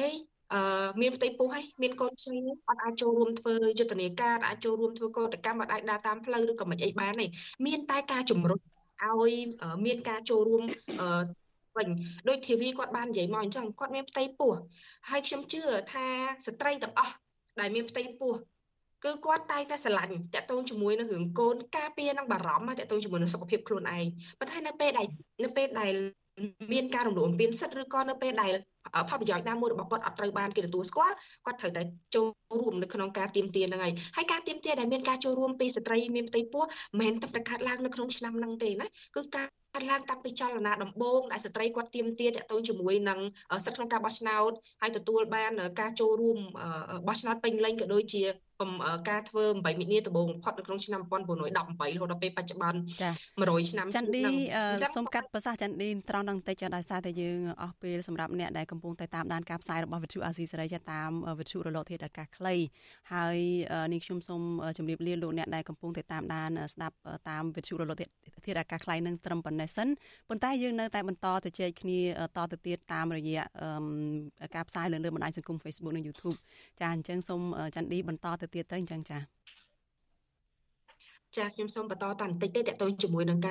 អឺមានផ្ទៃពោះហើយមានកូនស្រីអត់អាចចូលរួមធ្វើយុទ្ធនាការអាចចូលរួមធ្វើកតកម្មអត់អាចដើរតាមផ្លូវឬក៏មិនអីបានទេមានតែការជំរុញឲ្យមានការចូលរួមអឺវិញដោយធីវីគាត់បាននិយាយមកអញ្ចឹងគាត់មានផ្ទៃពោះហើយខ្ញុំជឿថាស្ត្រីទាំងអស់ដែលមានផ្ទៃពោះគឺគាត់តែងតែស្រឡាញ់តាក់ទងជាមួយនឹងរឿងកូនការពារនិងបារម្ភតាក់ទងជាមួយនឹងសុខភាពខ្លួនឯងប៉ុន្តែនៅពេលដែលនៅពេលដែល មានការរំលោភបំពានសិទ្ធិឬក៏នៅពេលដែលផលប្រយោជន៍ណាមួយរបស់គាត់អត់ត្រូវបានគេទទួលស្គាល់គាត់ត្រូវតែចូលរួមនៅក្នុងការទៀមទាហ្នឹងហើយហើយការទៀមទាដែលមានការចូលរួមពីស្ត្រីមានផ្ទៃពោះមិនមែនតែកើតឡើងនៅក្នុងឆ្នាំហ្នឹងទេណាគឺការ កើតឡើងតាំងពីចលនាដំបូងដែលស្ត្រីគាត់ទៀមទាតទៅជាមួយនឹងសិទ្ធិក្នុងការបោះឆ្នោតហើយទទួលបានការចូលរួមបោះឆ្នោតពេញលេញក៏ដូចជាការធ្វើ8មិនិនាដំបូងបំផុតនៅក្នុងឆ្នាំ1918រហូតដល់ពេលបច្ចុប្បន្ន100ឆ្នាំចន្ទឌីសូមកាត់ប្រសាសន៍ចន្ទឌីត្រង់នឹងតិចដោយសារតែយើងអស់ពេលសម្រាប់អ្នកដែលកំពុងតែតាមដានការផ្សាយរបស់វិទ្យុអាស៊ីសេរីចាតាមវិទ្យុរលកធាតុអាកាសខ្លីហើយនាងខ្ញុំសូមជម្រាបលាលោកអ្នកដែលកំពុងតែតាមដានស្ដាប់តាមវិទ្យុរលកធាតុអាកាសខ្លីនឹងត្រឹមប៉ុណ្ណេះសិនប៉ុន្តែយើងនៅតែបន្តទៅជែកគ្នាតទៅទៀតតាមរយៈការផ្សាយលើលើបណ្ដាញសង្គម Facebook និង YouTube ចាអញ្ចឹងសូមចន្ទឌីបន្តទៅទៀតទៅអញ្ចឹងចាចាខ្ញុំសូមបន្តតបន្តិចទេតទៅជាមួយនឹងការ